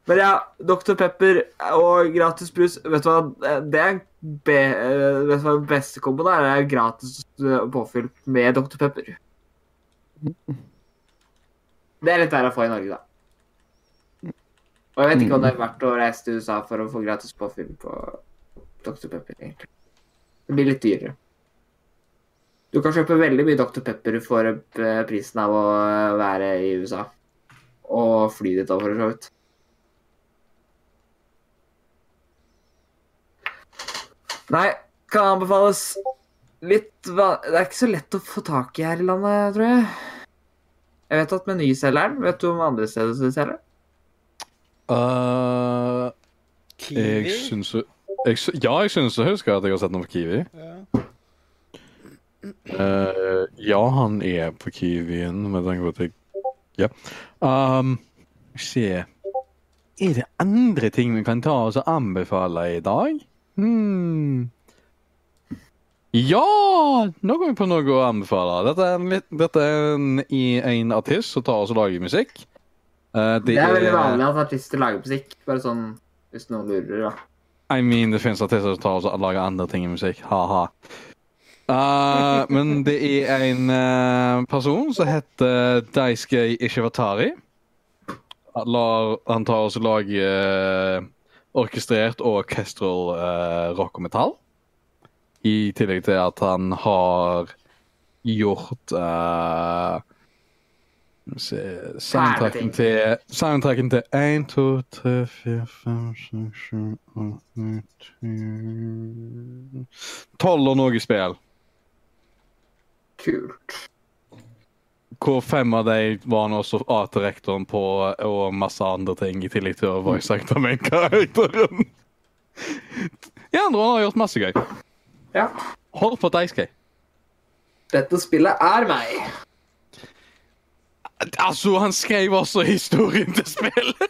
Men ja, Dr. Pepper og gratis brus Vet du hva det er be, eh, Vet du hva den beste komboen er? Det er gratis eh, påfyll med Dr. Pepper. Det er litt der å få i Norge, da. Og jeg vet ikke om det er verdt å reise til USA for å få gratis påfyll på Dr. Pepper, egentlig. Det blir litt dyrere. Du kan kjøpe veldig mye Dr. Pepper for eh, prisen av å eh, være i USA. Og fly dit over, for så vidt. Nei, kan anbefales. Litt va Det er ikke så lett å få tak i her i landet, tror jeg. Jeg vet at menyselgeren. Vet du om andre steder de selger Uh, Kiwi? jeg syns jo jeg, Ja, jeg synes jeg husker at jeg har sett noe på Kiwi. Ja. Uh, ja, han er på Kiwien, med tanke på at jeg Ja. Um, se Er det andre ting vi kan ta oss og anbefale i dag? Hmm. Ja! Nå går vi på noe å anbefale. Dette er en, litt, dette er en, en artist som tar oss og lager musikk. Eh, Det er veldig vanlig at artister lager musikk. Bare sånn hvis noen lurer, da. I mean, det finnes artister som tar og lager andre ting i musikk. Ha-ha. Uh, men det er en uh, person som heter Daisuke Ishivatari. Han tar også lag uh, orkestrert og orkestral uh, rock og metall. I tillegg til at han har gjort Soundtracken til Soundtracken til 1, 2, 3, 4, 5, 6, 7, 8, 9, 10 12 og noe spill. Kult. Hvor fem av de var han også art-rektoren på, og masse andre ting, i tillegg til å voice acte med karakteren. De andre har gjort masse gøy. Ja. Hold på Daisuke. Dette spillet er meg. Altså, han skrev også historien til spillet.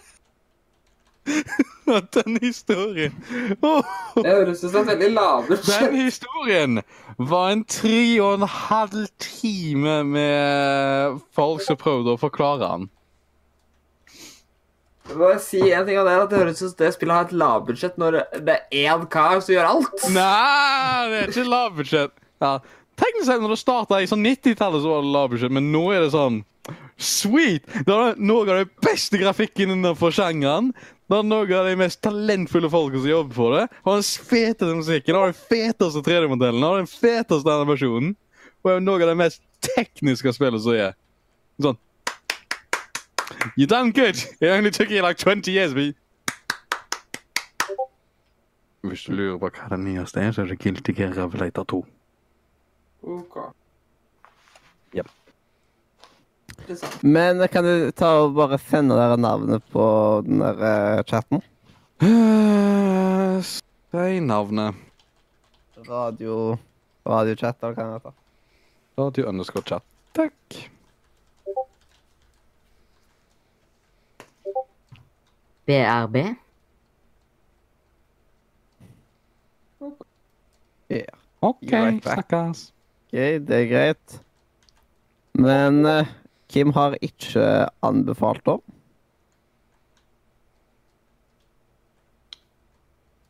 Den historien oh. Det høres ut som veldig lavbudsjett. Den historien var en tre og en halv time med folk som prøvde å forklare han. Jeg må si en ting av det, at det høres ut som det spillet har et lavbudsjett når det er én kar som gjør alt. Nei, det er ikke lavbudsjett. Ja, deg sett, når det starta i sånn 90-tallet, så var det lavbudsjett, men nå er det sånn Sweet! Det er noe av den beste grafikken innenfor sjangeren. Det er noe av de mest talentfulle folka som jobber for det. Har den feteste musikken, har den feteste 3D-modellen, har den feteste animasjonen. Og er noe av det mest tekniske spillet som er. Sånn You done good. It only took you like 20 years, but Hvis du lurer på hva det nyeste er, så er det Guilty Gear Revelator 2. Ok. Yep. Men kan du ta og bare sende dere navnet på den der eh, chatten? Eh, Si navnet. Radio Radiochat, eller hva det heter. Radio underscore chat. Takk. BRB. Ja. OK, Right snakkes. OK, det er greit. Men eh, Kim har ikke anbefalt det.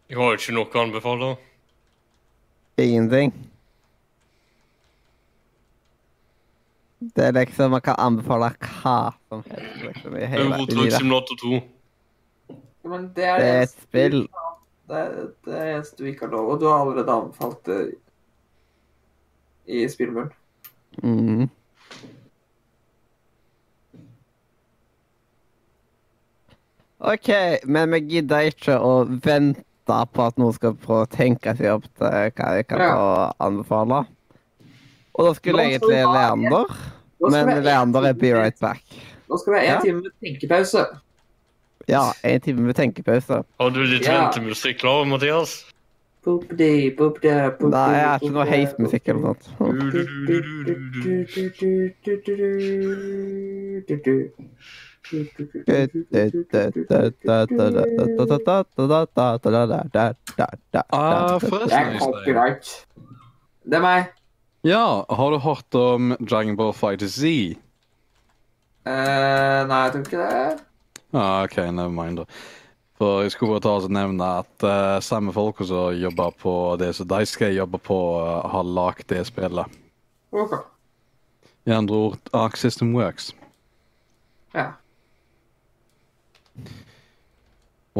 Jeg har ikke noe å anbefale. Ingenting. Det er liksom Man kan anbefale hva som helst liksom, i hele Euro i Truck livet. Simulator 2. Men det er Det er et spill. Det er det eneste du ikke har lov, og du har allerede anbefalt det i spillmuren. Mhm. OK, men vi gidder ikke å vente på at noen skal prøve å tenke seg opp til hva jeg kan Ja. anbefale. Og da skulle jeg egentlig Leander, men Leander er be right back. Nå skal vi ha en Ja. time med tenkepause. Ja, en time med tenkepause. Har du litt Ja. ventemusikk klar, Mathias? Nei, jeg har ikke noe heismusikk eller noe sånt. Ah, Det er copyright. Det er meg. Ja, har du hørt om Dragon Ball Fighter Z? Eh, nei, jeg tror ikke det. Ah, OK, never mind. For jeg skulle bare ta og nevne at uh, samme folk som jobber på det som de skal jobbe på, eh, har lagd det spillet. Ok. I andre ord, Arc System Works. Ja.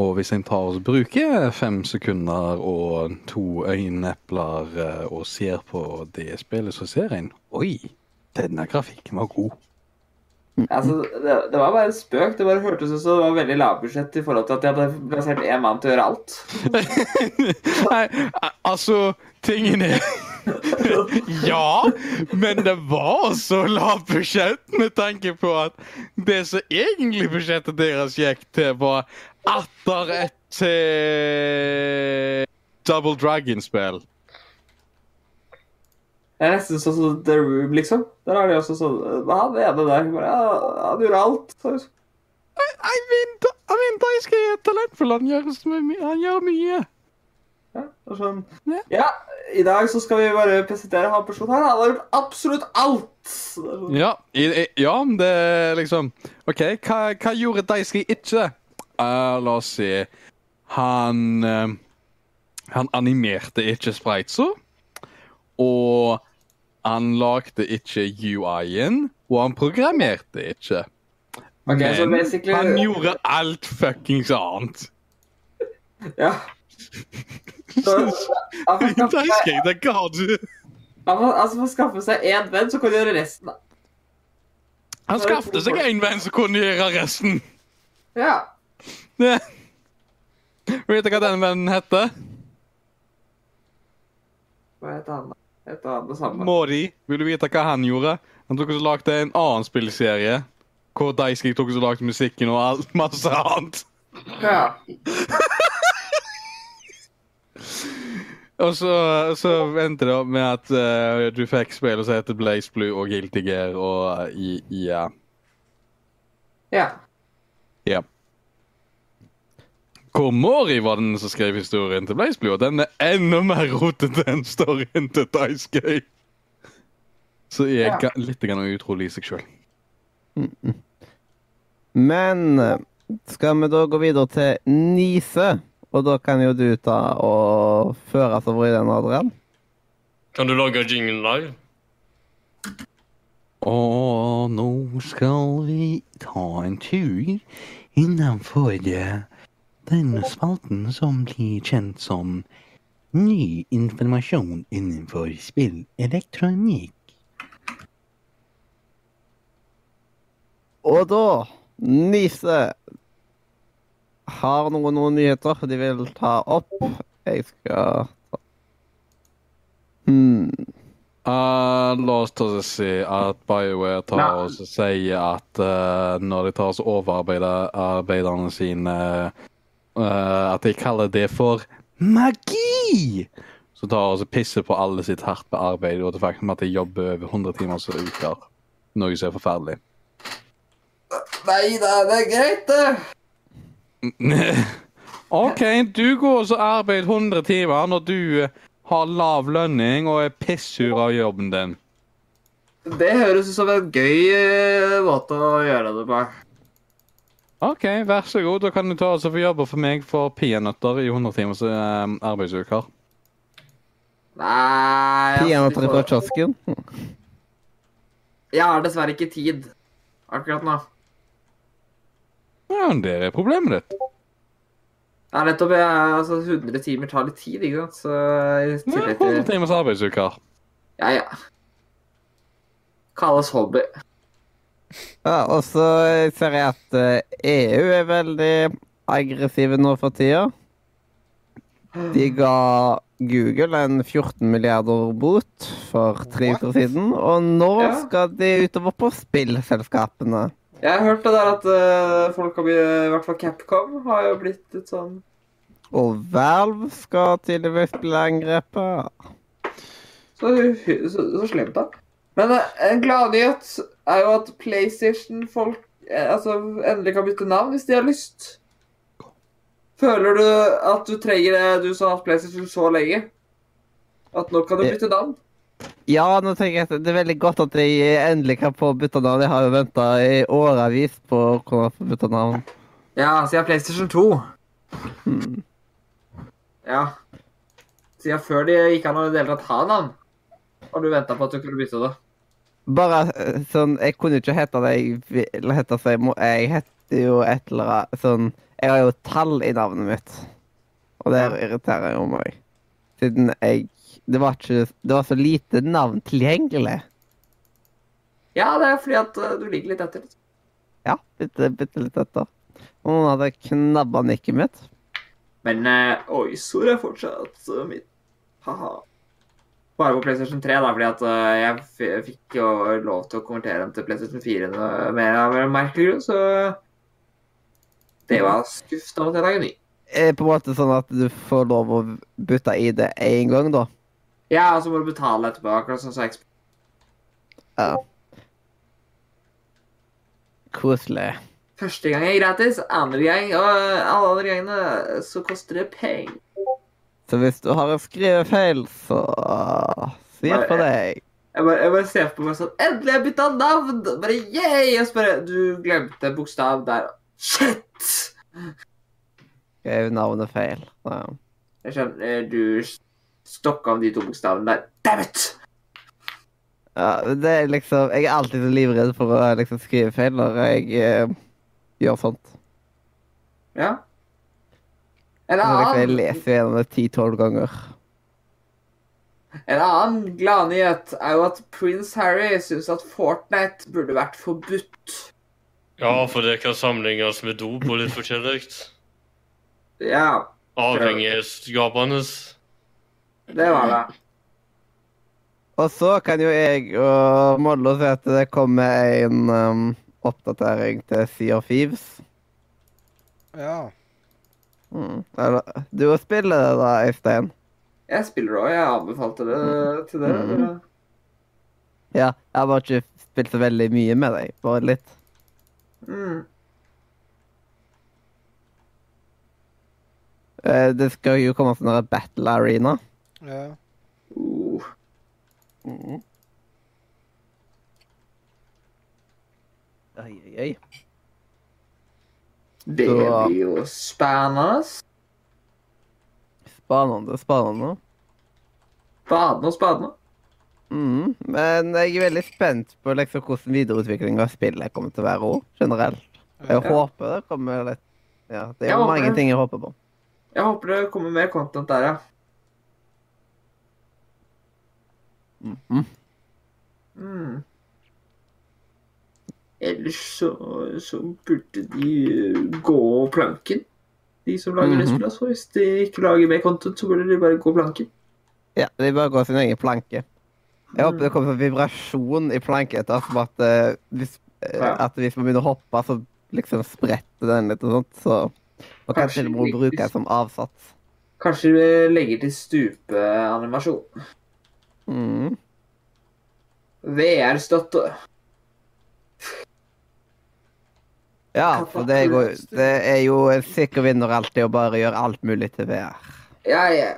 Og hvis en tar og bruker fem sekunder og to øyenepler eh, og ser på det spillet, så ser en Oi, denne grafikken var god. Altså, det, det var bare en spøk. Det bare hørtes ut som det var veldig lavbudsjett i forhold til at de hadde plassert én mann til å gjøre alt. Nei, altså Tingen er Ja, men det var også lavt budsjett med tanke på at det som egentlig budsjettet deres gikk til, var atter et eh, Double Dragon-spill. Det er nesten sånn som The Room, liksom. Der er de også sånn Hva han ene der? Bare, ja, han gjorde alt. Jeg vet jeg jeg skal gi et Han gjør, så han gjør mye. Ja, sånn. Ja. ja, i dag så skal vi bare presentere han personen her. Han har gjort absolutt alt. Så sånn, Ja, i, i, ja, det er liksom OK, hva, hva gjorde Daisuke ikke? Eh, la oss si Han uh, Han animerte ikke spritesa. Og han lagde ikke UI-en, og han programmerte ikke. Ok, så Men basically han gjorde alt fuckings annet. Ja. Så, han får skaffe seg, han må, altså, for å skaffe seg én venn, så kan du gjøre resten. da. Han skaffet seg en venn som kunne gjøre resten. Ja. ja. Vet du hva den vennen heter? Hva heter han, da? Heter han det samme? Mori. Vil du vite hva han gjorde? Han tok og lagde en annen spillserie. Hvor Gate tok og lagde musikken og alt masse annet. Ja. Og så, så endte det opp med at uh, du fikk spill som heter Blaze Blue og Guilty Gear og uh, i, i ja. ja. ja. Hvor Mori var den som skrev historien til Blaze Blue, og den er enda mer rotete enn storyen til Dice Gay. Så jeg er Ja. litt grann utrolig i seg sjøl. Men eh, skal vi da gå videre til Nise? Og da kan jo du ta og føre oss over i den, Adrian. Kan du lage jingle live? Og nå skal vi ta en tur innenfor eh, den spalten som blir kjent som Ny informasjon innenfor spillelektronikk. Og da Nise har noen, noen nyheter de vil ta opp. Jeg skal Hmm. Uh, la oss ta og si at BioWare tar Nei. og sier at uh, når de tar og overarbeider arbeiderne sine uh, At de kaller det for magi! Så tar og pisser på alle sitt hardt arbeid og det faktum at de jobber over 100 timer i uker. Noe som er forferdelig. Nei da, det er greit, det. OK, du går og så arbeider 100 timer når du eh, har lav lønning og er pissur av jobben din. Det høres ut som en gøy eh, måte å gjøre det på. OK, vær så god. Da kan du ta og få jobbe for meg for peanøtter i 100 timers eh, arbeidsuker. Nei altså, Peanøtter fra kiosken. Jeg har dessverre ikke tid akkurat nå. Ja, men det er problemet ditt. Ja, nettopp. Jeg, altså, 100 timer tar litt tid, ikke sant? Så i Ja, tillegg 100 til timers arbeidsuke. Ja, ja. Kalles hobby. Ja, og så ser jeg at eh, EU er veldig aggressive nå for tida. De ga Google en 14 milliarder bot for tre uker siden, og nå skal de utover på spillselskapene. Jeg har hørt det der at uh, folk har blitt I hvert fall Capcom har jo blitt litt sånn Og Valve skal tydeligvis bli angrepet. Så, så, så slemt, da. Men uh, en gladnyhet er jo at PlayStation-folk uh, altså, endelig kan bytte navn hvis de har lyst. Føler du at du trenger det, du som har hatt PlayStation så lenge? At nå kan du Eh, bytte navn? Ja, nå tenker jeg at det er veldig godt at jeg endelig kan få bytte navn. Jeg har jo venta i årevis på å kunne få bytte navn. Ja, siden PlayStation 2. Hmm. Ja. Siden før de gikk an å i det hele tatt ha navn. Har du venta på at du kunne bytte det? Bare eh, sånn Jeg kunne jo ikke hete det jeg ville hete, så jeg, må, jeg heter jo et eller annet sånn Jeg har jo tall i navnet mitt, og det irriterer jo meg. Siden jeg det var, ikke, det var så lite navn tilgjengelig. Ja, det er fordi at eh, du ligger litt etter. Ja, bitte, bitte litt etter. Og noen hadde knabba nikket mitt. Men uh, Oysor er fortsatt uh, mitt. Haha. Bare på PlayStation 3, da, fordi at uh, jeg fikk jo lov til å konvertere den til PlayStation 4 mer av en merkelig grunn, så det var skuffende at jeg lager ny. Er det på en måte sånn at du får lov å bytte ID én gang, da? Ja, og så må du betale etterpå, akkurat sånn som Xbox. Ja. Koselig. Første gang er gratis, andre gang og alle andre gangene så koster det penger. Så hvis du har en skrivefeil, så si på deg. Jeg bare, jeg bare ser på meg sånn Endelig har jeg bytta navn! Bare yay! Og så bare Du glemte bokstav der. Shit! Skrev navnet feil. Ja. Jeg skjønner du stokka av de to bokstavene der. Damn it! Ja, det er liksom Jeg er alltid så livredd for å liksom skrive feil når jeg eh, gjør sånt. Ja. En annen liksom, jeg leser gjennom det ti-tolv ganger. en annen gladnyhet er jo at prins Harry syns at Fortnite burde vært forbudt. Ja, for det kan sammenlignes med dop og litt forskjellig. Ja, Avhengighetsskapende. Det var det. Og så kan jo jeg og Mollo se at det kommer en um, oppdatering til Sea of Thieves. Ja. Mm. Du spiller spille det da, Øystein? Jeg spiller òg. Jeg anbefalte det til dere. Mhm. Ja, jeg har bare ikke spilt så veldig mye med deg. Bare litt. Mm. Eh, Det skal jo komme sånn battle arena. Ja. Uh. Mm. Oi, oi, oi. Det Så- blir jo spennende. Spennende, spennende. Spennende og spennende. Mm. Men jeg er veldig spent på liksom, hvordan videreutviklinga av spillet kommer til å være òg, generelt. Jeg Ja. håper det kommer litt Ja, det er jo mange ting jeg håper på. Jeg håper det kommer mer content der, ja. Mhm. Mm. Ellers så, så burde de uh, gå planken, de som lager det Mhm. spillet. Hvis de ikke lager mer content, så burde de bare gå planken. Ja, de bare går sin egen planke. Jeg håper det kommer en vibrasjon i planketer, som at, uh, hvis, eh, Ja. at hvis man begynner å hoppe, så liksom spretter den litt og sånt. Så man kan til og med bruke den som avsats. Kanskje vi legger til stupeanimasjon. Mm. VR-støtte. Ja, for det, går, det er jo en sikker vinner alltid å bare gjøre alt mulig til VR. Ja, ja.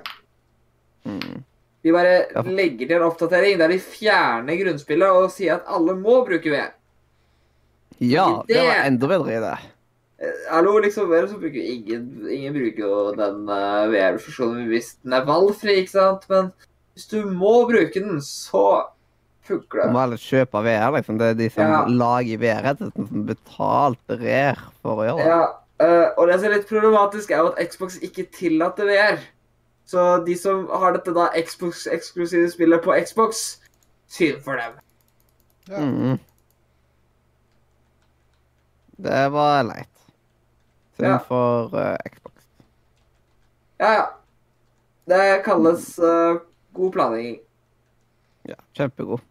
Mm. De bare legger til en oppdatering der de fjerner grunnspillet og sier at alle må bruke VR. Ja, Det- det var enda bedre i det. Hallo, liksom, ellers så bruker ingen, ingen bruker jo den uh, VR-funksjonen hvis den er valgfri, ikke sant? Men hvis du må bruke den, så funker Du må heller kjøpe VR, liksom. Det er de som Ja. lager VR-headseten, som betalte rer for å gjøre det. Ja, Uh, og det som er litt problematisk, er jo at Xbox ikke tillater VR. Så de som har dette da Xbox-eksklusive spillet på Xbox, synd for dem. Ja. Mm. Det var leit. Synd Ja. for uh, Xbox. Ja, ja. Det kalles eh, god planlegging. Ja, kjempegod.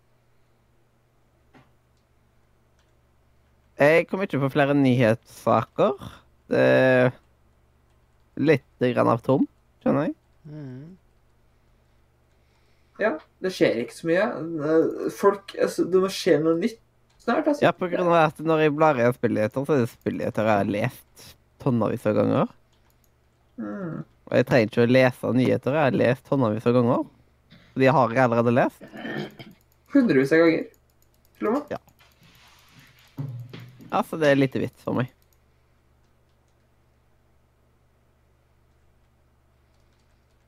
Jeg kom ikke på flere nyhetssaker. Det er litt grann av tom, skjønner jeg. Mhm. Ja, det skjer ikke så mye. Eh, Folk, altså, Det må skje noe nytt snart. altså. Ja, på grunn av at når jeg blar i spillnyheter, så er det spillnyheter jeg har lest tonnevis av ganger. Mm. Og jeg trenger ikke å lese nyheter, jeg har lest tonnevis av ganger. De har jeg allerede lest. Hundrevis av ganger. Til og med. Altså, det er litt hvitt for meg.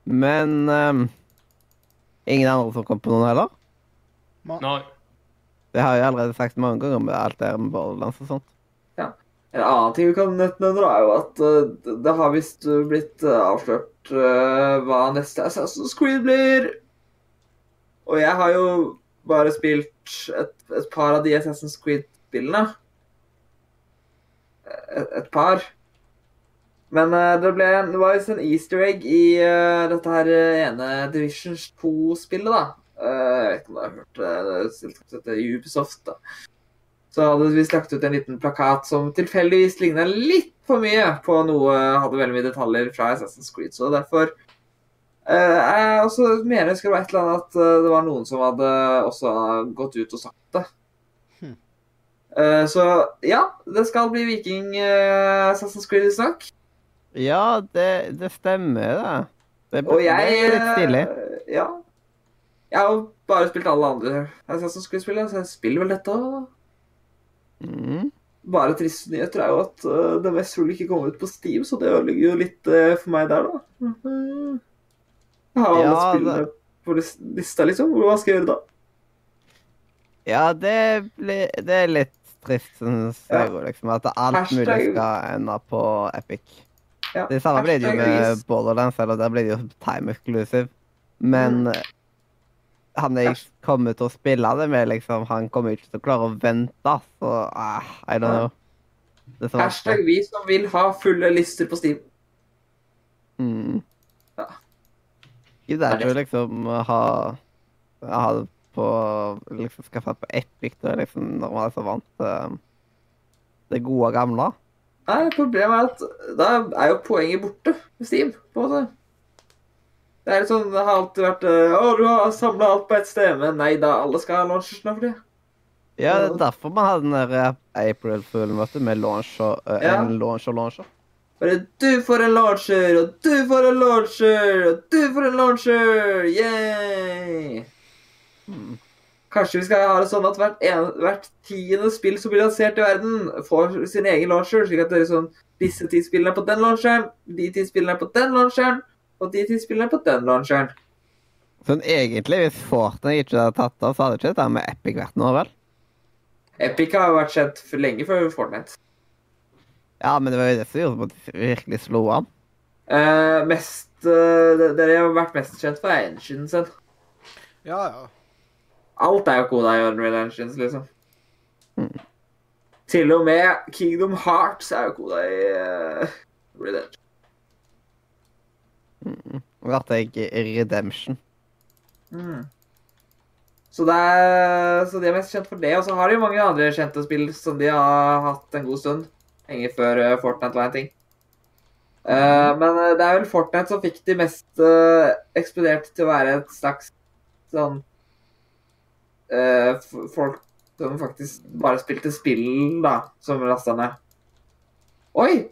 Men um, ingen andre som kom på noen heller? Nei. Det har jeg allerede sagt mange ganger med alt det med Borderlands og sånt. Ja. En annen ting vi kan nevne, er jo at uh, det- det har visst eh, blitt uh, avslørt uh, hva neste Assassin's Creed blir. Og jeg har jo bare spilt et, et par av de Assassin's Creed-spillene. Et, et par. Men uh, det, ble, det var visst en easter egg i uh, dette her eh, ene Division 2-spillet, da. Uh, jeg vet ikke om du har hørt det, det heter Ubisoft, da. Så hadde vi lagt ut en liten plakat som tilfeldigvis ligna litt for mye på noe Hadde veldig mye detaljer fra Assassin's Creed. Så derfor Jeg også mener jeg skal være et eller annet at eh, det var noen som hadde også gått ut og sagt det. Hmm. Eh, så ja, det skal bli Viking uh, Assassin's Creed snakk. Ja, det, det stemmer, det. Det, Og jeg det er litt stilig. eh, Ja. Jeg har jo bare spilt alle andre Assassin's Creed-spillene, så jeg spiller vel dette òg. Mm. Bare triste nyheter er jo at uh, det mest trolig ikke kommer ut på Steam, så det ødelegger jo litt uh, for meg der, da. Mhm. Ha alle Ja, spillene det- på lista, liksom. Hva skal jeg gjøre da? Ja, det, blir, det er litt trist, syns jeg. ja. Liksom, at alt mulig skal ende på Epic. Ja. Det samme ble det jo med. Borderlands, eller der ble det jo time exclusive. Men mm. han jeg kommer til å spille det med, liksom, han kommer ikke til å klare å vente, så uh, I don't know. Det Hashtag vi som vil ha fulle lister på Steam. Mm. Gidder er ikke å liksom ha, ha det på liksom Skaffe på Epic da, liksom, når man er så vant til det gode gamle. Nei, problemet er at da er jo poenget borte med Steam, på en måte. Det er litt sånn, det har alltid vært eh, Å, du har samla alt på ett sted. Men nei da, alle skal ha launchers nå for det. Ja, det er derfor man hadde den der eh, April Fool-møtet med launch og, eh, Ja. en launch og launcher. Bare du får en launcher, og du får en launcher, og du får en launcher! Yeah! Mm. Kanskje vi skal ha det sånn at hvert, en, hvert tiende spill som blir lansert i verden, får sin egen launcher, slik at det er sånn Disse ti spillene er på den launcheren, de ti spillene er på den launcheren, og de ti spillene er på den launcheren. Sånn egentlig, hvis Fortnite ikke hadde tatt av, så hadde ikke dette med Epic vært noe, vel? Epic har vært kjent lenge før Fortnite. Ja, men det var jo det som gjorde at det virkelig slo an. Eh, mest, eh, Dere har vært mest kjent for enginen sin. Ja, ja. Alt er jo koda i Unreal Engines, liksom. Mm. Til og med Kingdom Hearts er jo koda i uh, Unreal Engine. Rart jeg Redemption. Mm. Så, det er, så de er mest kjent for det. Og så har de jo mange andre kjente spill som de har hatt en god stund. Lenge før eh, Fortnite var en ting. Eh, men eh, det er vel Fortnite som fikk de mest uh, eksplodert til å være et slags sånn Folk som faktisk bare spilte spill, da, som lasta ned. Oi!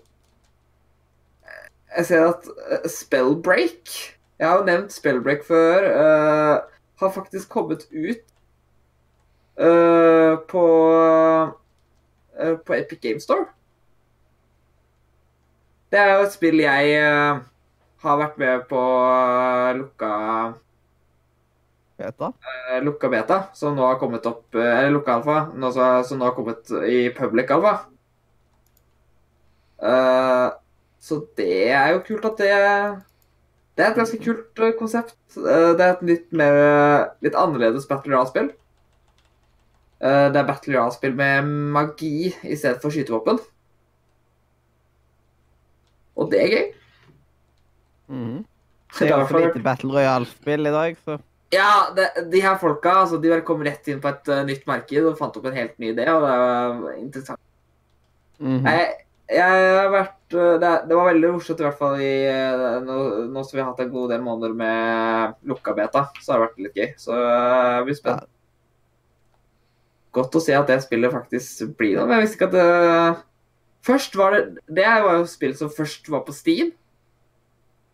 Jeg ser at Spellbreak Jeg har jo nevnt Spellbreak før. har faktisk kommet ut Uh, på uh, på Epic Game Store. Det er jo et spill jeg eh, har vært med på eh, lukka Beta? eh, lukka beta, som nå har kommet opp Eller lukka alfa, som nå har kommet i public alfa. Så det er jo kult at det Det er et ganske kult konsept. Det er et litt mer Litt annerledes Battle Royale-spill. Det er Battle Royale-spill med magi i stedet for skytevåpen. Og det er gøy. Mm. Det er hvert fall- lite Battle Royale-spill i dag, så Ja, det, de her folka altså, de kom rett inn på et uh, nytt marked og fant opp en helt ny idé, og det var interessant. mhm. Jeg, jeg har vært eh, det, det var veldig morsomt, i hvert fall i, eh, nå, nå som vi har hatt en god del måneder med lukka beta, så har det vært litt gøy. Så jeg blir spent. Godt å se at det spillet faktisk blir noe. Jeg visste ikke at det Først var det Det var jo spill som først var på Steam.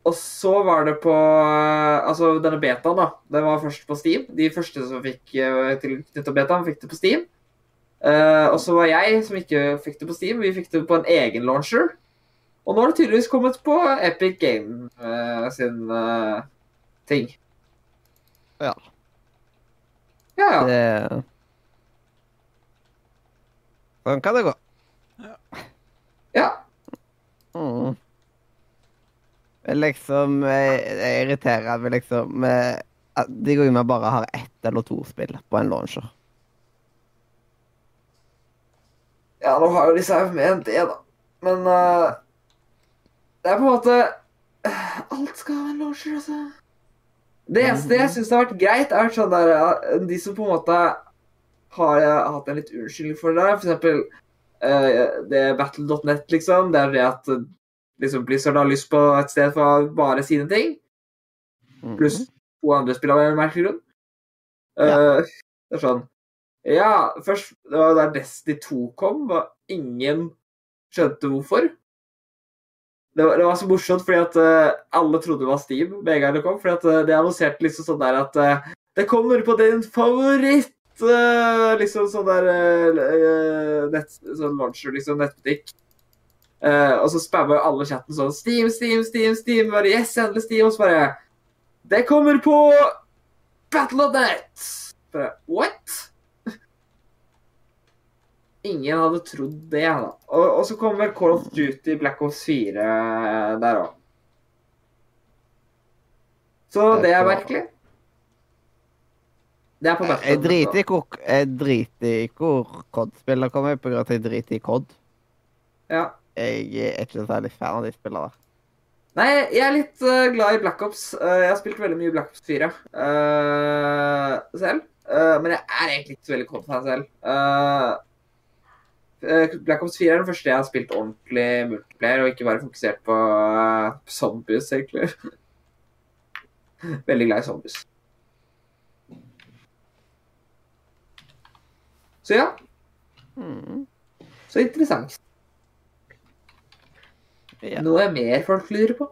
Og så var det på Altså, denne betaen, da. Den var først på Steam. De første som fikk eh, tilknyttet betaen, fikk det på Steam. Uh, og så var jeg, som ikke fikk det på Steam, vi fikk det på en egen launcher. Og nå har det tydeligvis kommet på Epic Game uh, sin uh, ting. Ja. Ja, ja. Det Sånn kan det gå. Ja. Mm. Men Liksom Jeg irriterer meg liksom at De går jo med bare har ett eller to spill på en launcher. Ja, nå har jo disse her med en det, da. Men uh, det er på en måte Alt skal ha en launcher, altså. Det eneste jeg syns har vært greit, er sånn der eh, De som på en måte har eh, hatt en litt unnskyldning for det, for eksempel eh, er Battle.net, liksom. Det er det at eh, liksom Blizzard har lyst på et sted for bare sine ting. Mhm. Pluss to andre spill av en merkelig grunn. Ja. Eh, det er sånn Ja, først Det var der Destiny 2 kom, og ingen skjønte hvorfor. Det var, det var så morsomt, fordi at uh, alle trodde det var Steam med en gang det kom. fordi at uh, det annonserte liksom sånn der at uh, Det kommer på din favoritt eh, Liksom sånn der eh, nett, sånn launcher, liksom nettbutikk. Uh, og så spammer alle chatten sånn Steam, Steam, Steam, Steam. Bare, yes, endelig Steam. Og så bare Det kommer på Battle.net! Bare, What? Ingen hadde trodd det, da. Og, og så kommer Call of Duty Black Ops 4 der òg. Så Det er er merkelig. Det er på Jeg driter i hvor, jeg driter i hvor COD-spiller kommer, av at jeg driter i COD. Ja. Jeg er ikke særlig fan av de spillene der. Nei, jeg er litt uh, glad i Black Ops. Uh, jeg har spilt veldig mye Black Ops 4 uh, selv. Eh, men jeg er egentlig ikke så veldig COD-fan selv. Black Ops 4 er den første jeg har spilt ordentlig multiplayer, og ikke bare fokusert på zombies, egentlig. veldig glad i zombies. Så ja, Mm. så interessant. Ja. Noe mer folk lurer på?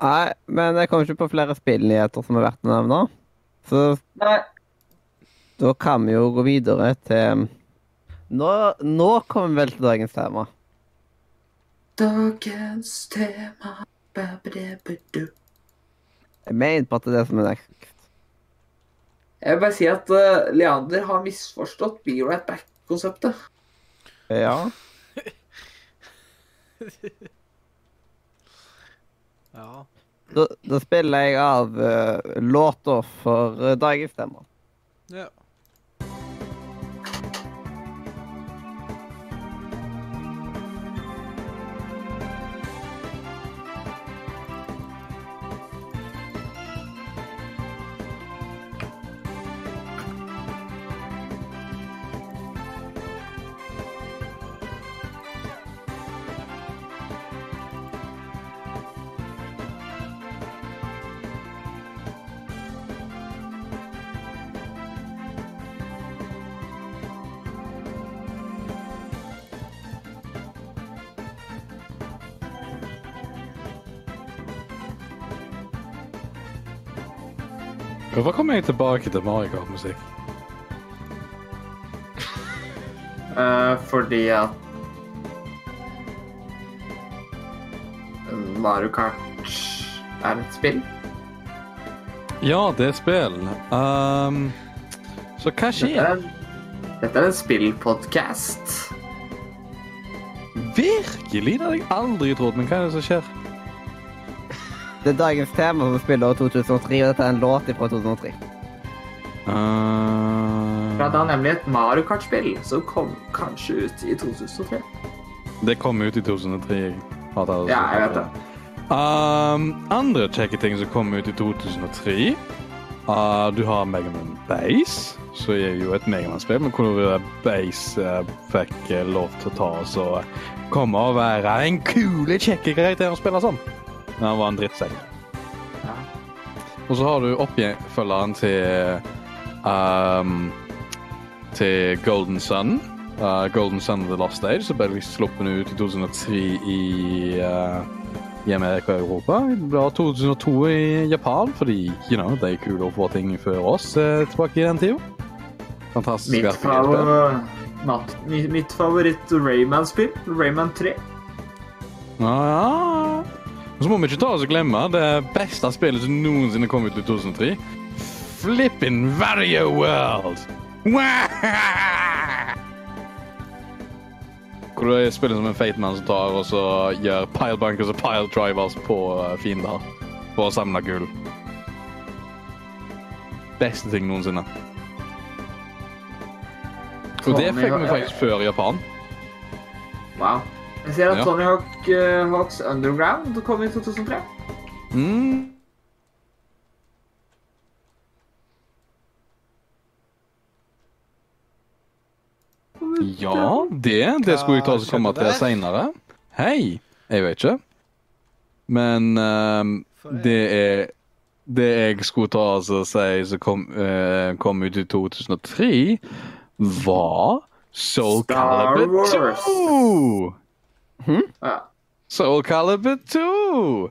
Nei, men jeg kommer ikke på flere spillnyheter som er verdt å nevne. Så Nei. da kan vi jo gå videre til Nå, nå kommer vi vel til dagens tema. Dagens tema ba-ba-da-ba-du. Jeg mener på at det er det som er next. Jeg vil bare si at uh, Leander har misforstått Be Right Back-konseptet. Ja. Ja. Da, da spiller jeg av uh, låter for uh, dagens tema. ja. Hvorfor kommer jeg tilbake til Mario Kart-musikk? Uh, fordi at Mario Kart er et spill. Ja, det er spill. Um, så hva Dette skjer? er, dette er en spillpodkast. Virkelig? Det hadde jeg aldri trodd. Men hva er det som skjer? Det er dagens tema som spiller år 2003, og dette er en låt fra 2003. Uh, For det er nemlig et Mario Kart-spill som kom kanskje ut i 2003. det kom ut i 2003. jeg har tatt det Ja, jeg vet det. Um, andre kjekke ting som kom ut i 2003 uh, Du har Megaman Base, som er jo et Megaman-spill, men hvor Base uh, fikk uh, lov til å ta oss og komme og være en kule, kjekke karakter å spille som. Men han var en drittsekk. Ja. Og så har du oppfølgeren til um, til Golden Sun. Uh, Golden Sun of the Lost Age, som ble sluppet ut i 2003 i uh, i Amerika og Europa. Det ble 2002 i Japan, fordi you know, det er kult å få ting før oss eh, tilbake i den tida. Fantastisk Mitt, favor Natt- mi- mitt favoritt Rayman-spill, Rayman 3. Ja, ja. Og så må vi ikke ta oss og glemme det beste spillet som noensinne kom ut i 2003. Flippin' Vario World! Hvor det spiller som en feit mann som tar og så gjør pile bunkers og pile drivers på eh, fiender for å samle gull. Beste ting noensinne. Og det fikk vi faktisk før Japan. Wow. Jeg ser at ja. Tony Hawk uh, Hawks Underground kom i 2003. Mm. Ja, det. Det skulle jeg ta og komme til seinere. Hei. Jeg vet ikke. Men uh, det er Det jeg skulle ta og si som kom, uh, kom ut i 2003, var Soul Star Calibur 2. Hmm? Ja. Soul Calibur 2!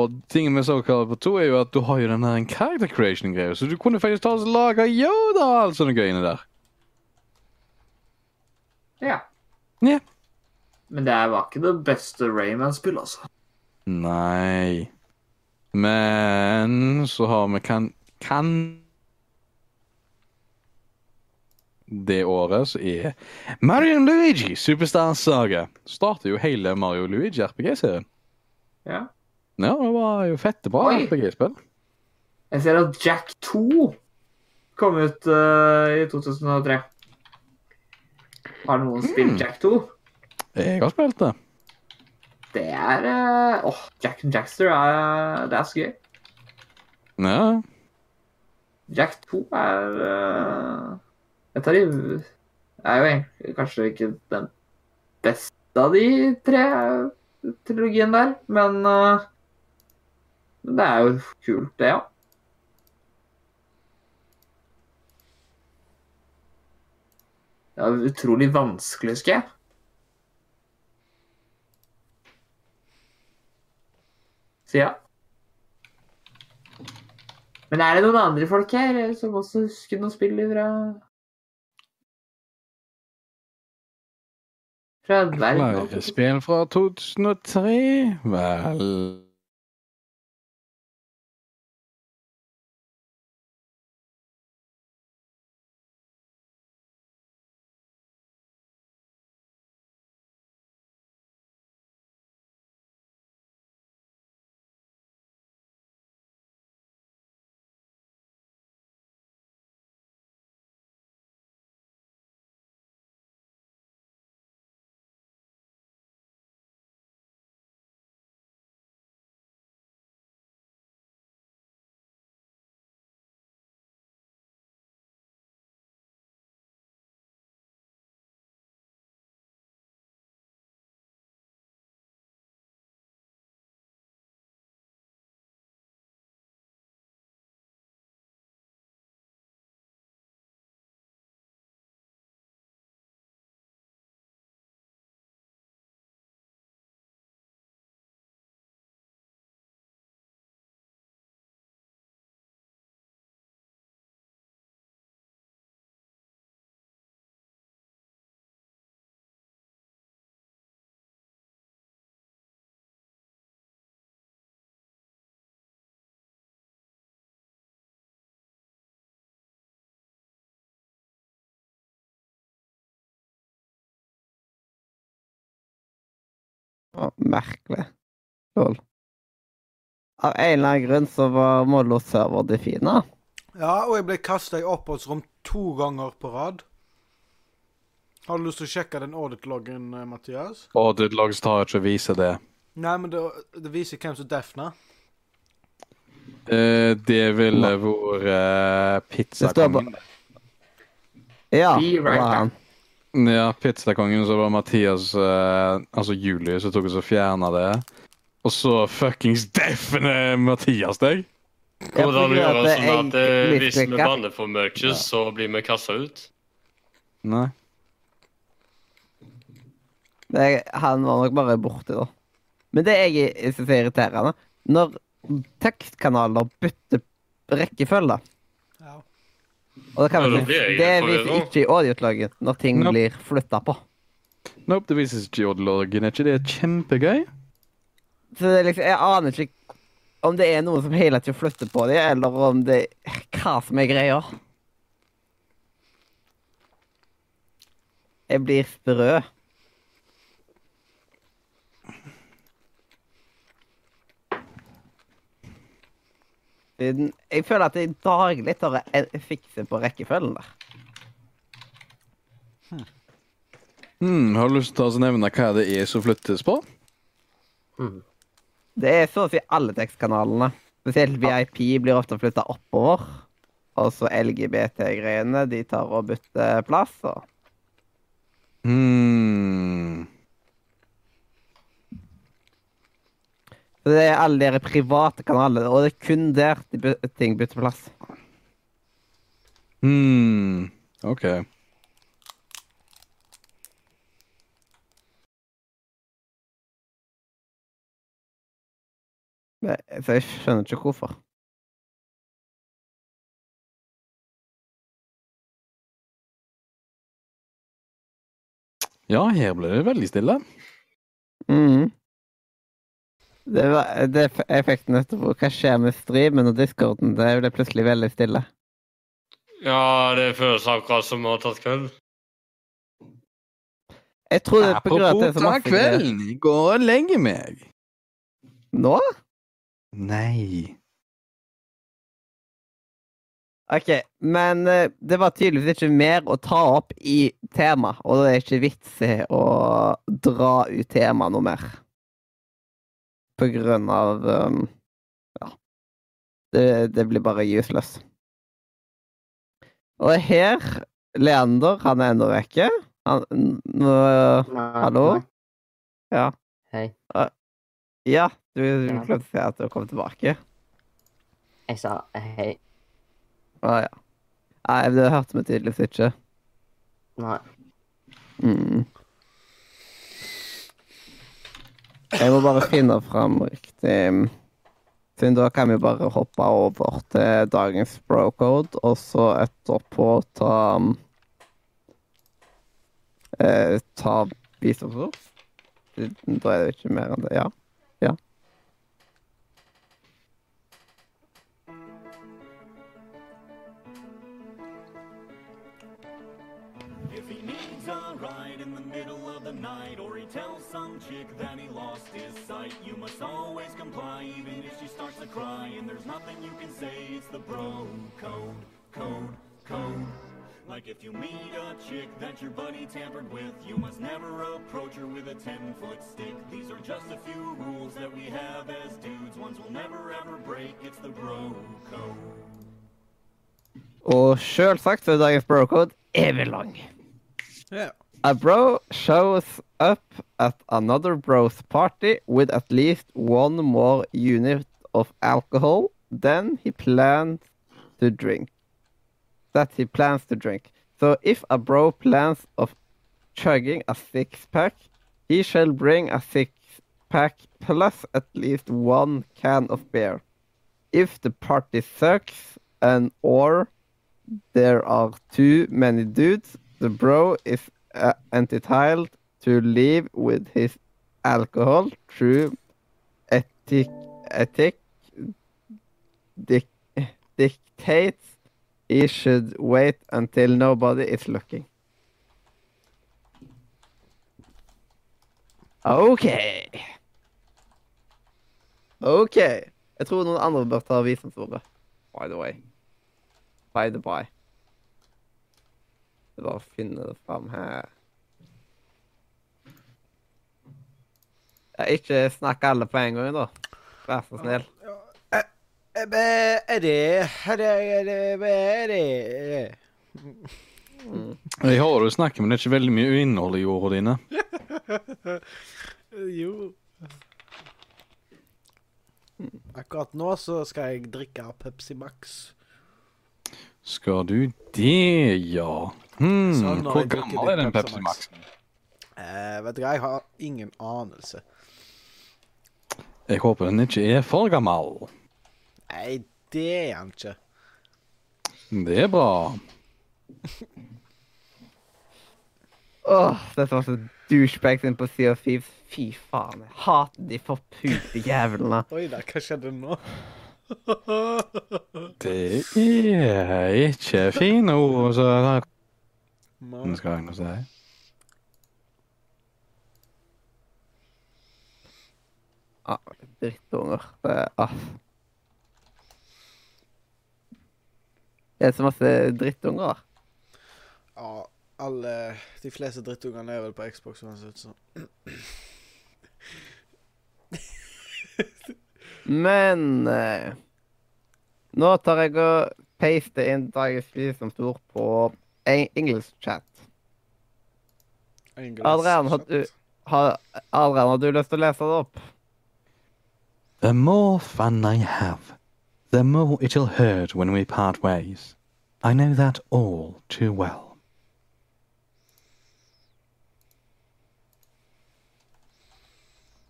Og tingen med Soul Calibur 2 er jo at du har jo den her character creation-greia, så du kunne faktisk ta og lage Yoda og alt sånne gøy der. Ja. ja. Men det var ikke det beste Rayman-spillet, altså. Nei. Men så har vi kan... kan Det året så er Mario Luigi Superstar Saga. Starter jo hele Mario Luigi RPG-serien. Ja. Ja, det var jo fette bra RPG-spill. Jeg ser at Jack 2 kom ut uh, i 2003. Har noen spilt Jack 2? Jeg har spilt det. Det er eh, Åh, Jack and Jackster er Det er så gøy. Ja. Jack 2 er uh, Et av de er jo egentlig kanskje ikke den beste av de tre trilogien der, men uh, det er jo kult, det, ja. Det er utrolig vanskelig, husker jeg. Så ja. Men er det noen andre folk her som også husker noen spill fra Fra verden? Flere spill fra 2003? Vel Å, merkelig. Lol. Av en eller annen grunn så var Mollo server defina. Ja, og jeg ble kasta i oppholdsrom to ganger på rad. Har du lyst til å sjekke den audit-loggen, eh, Mathias? Audit Logs tar ikke å vise det. Nei, men det, det viser hvem som defna. Eh, det ville vært uh, pizzakongen. Ja, det var han. Ja, pizzakongen, så var Mathias eh, Altså Julius som tok og så fjerna det. Og så fuckings defner Mathias deg! Hvordan gjør det sånn at eh, hvis vi banner for mye, så blir vi kasta ut? Nei. Det- Han var nok bare borte, da. Men det jeg syns er irriterende, når tekstkanaler bytter rekkefølge Ja. Og det, kan vi ikke- det viser ikke i audiotlagen når ting Nope. blir flytta på. Nope, det vises ikke i audiologgen. Er ikke det kjempegøy? Så det er liksom, jeg aner ikke om det er noen som hele tiden flytter på dem, eller om det hva som er greia. Jeg blir sprø. Siden Jeg føler at jeg daglig tar å fikse på rekkefølgen der. Hmm, har du lyst til å nevne hva det er som flyttes på? Det er så å si alle tekstkanalene. Spesielt VIP blir ofte flytta oppover. Og så LGBT-greiene, de tar og bytter plass. Og Hmm. Det er alle dere private kanaler, og det er kun der de ting bytter plass. Hmm. OK. Nei, for jeg skjønner ikke hvorfor. Ja, her ble det veldig stille. Mhm. Det, var, det jeg fikk nettopp Hva skjer med streamen og discorden? Det ble plutselig veldig stille. Ja, det føles akkurat som vi har tatt kveld. Jeg tror det er på grunn av at det er så masse kvelden. Jeg går og legger meg. Nå? Nei. OK, men eh, det var tydeligvis ikke mer å ta opp i tema, og det er ikke vits i å dra ut temaet noe mer. På grunn av um, Ja. Det, det blir bare useless. Og her Leander, han er ennå vekke. Han Nei, Hallo? nei. Ja. Hei. Ja, du, du Ja. å si at du kom tilbake. Jeg sa hei. Å ja. Nei, det hørte vi tydeligvis ikke. Nei. Mm. Jeg må bare finne fram riktig Siden da kan vi bare hoppe over til dagens brocode, og så etterpå ta eh, Ta bistandsord. Da er det ikke mer enn det. Ja. If she starts cry. And there's nothing you can say, it's the bro code, code, code. Like if you meet a chick that your buddy tampered with, you must never approach her with a 10 foot stick. These are just a few rules that we have as dudes, ones we'll never ever break. It's the bro code. Og selvsagt så er dagens brocode evig lang. Ja. A bro shows up at another bro's party with at least one more unit of alcohol than he plans to drink. That he plans to drink. So if a bro plans of chugging a six pack, he shall bring a six pack plus at least one can of beer. If the party sucks and or there are too many dudes, the bro is uh, entitled to leave with his alcohol through ethic, ethic dic, dictates he should wait until nobody is looking. OK. OK. Jeg tror noen andre bør ta visdomsordet. By the way. By the by. Det er bare å finne det fram her. Ja, ikke snakk alle på en gang, da. Vær så snill. Eh, det det Jeg hører du snakker, men det er ikke veldig mye innhold i ordene dine. Jo. Akkurat nå så skal jeg drikke Pepsi Max. Skal du det, ja? Hmm, Sånn, hvor gammel er den Pepsi Pepsi Max-en? Eh, vet du hva, jeg har ingen anelse. Jeg håper den ikke er for gammel. Nei, det er han ikke. Det er bra. Åh, dette var så douchebags inn på Sea of Thieves. Fy faen, jeg hater de forpulte jævlene. Oi da, hva skjedde nå? Det er ikke fine ord, så det skal jeg nå si. Ah, drittunger. Det er Det er så masse drittunger. da? Ja, alle De fleste drittungene er vel på Xbox uansett, så Men eh, nå tar jeg og paster inn dagens står på en- English chat. Engelsk Adrian, har du, har, Adrian, har du lyst til å lese det opp? The more fun I have, the more it'll hurt when we part ways. I know that all too well.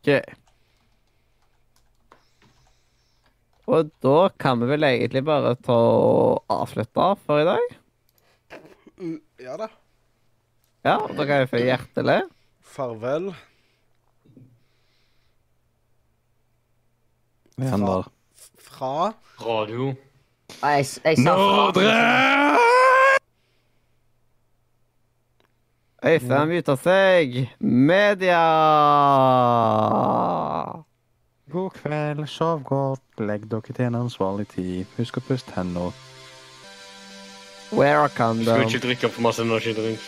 Ok. Og da kan vi vel egentlig bare ta og avslutte for i dag. Uh, Ja da. Ja, og da kan jeg få hjertelig. Farvel. Ender. Fra Radio. Nei, Jeg, jeg sa fra. Nordre! Øystein muter seg. Media! God kveld, sov godt, legg dere til en ansvarlig tid. Husk å puste hendene. Where are condoms? Skal ikke drikke for masse energidrink.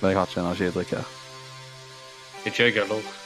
Men jeg har ikke energidrikk her. Ikke jeg heller.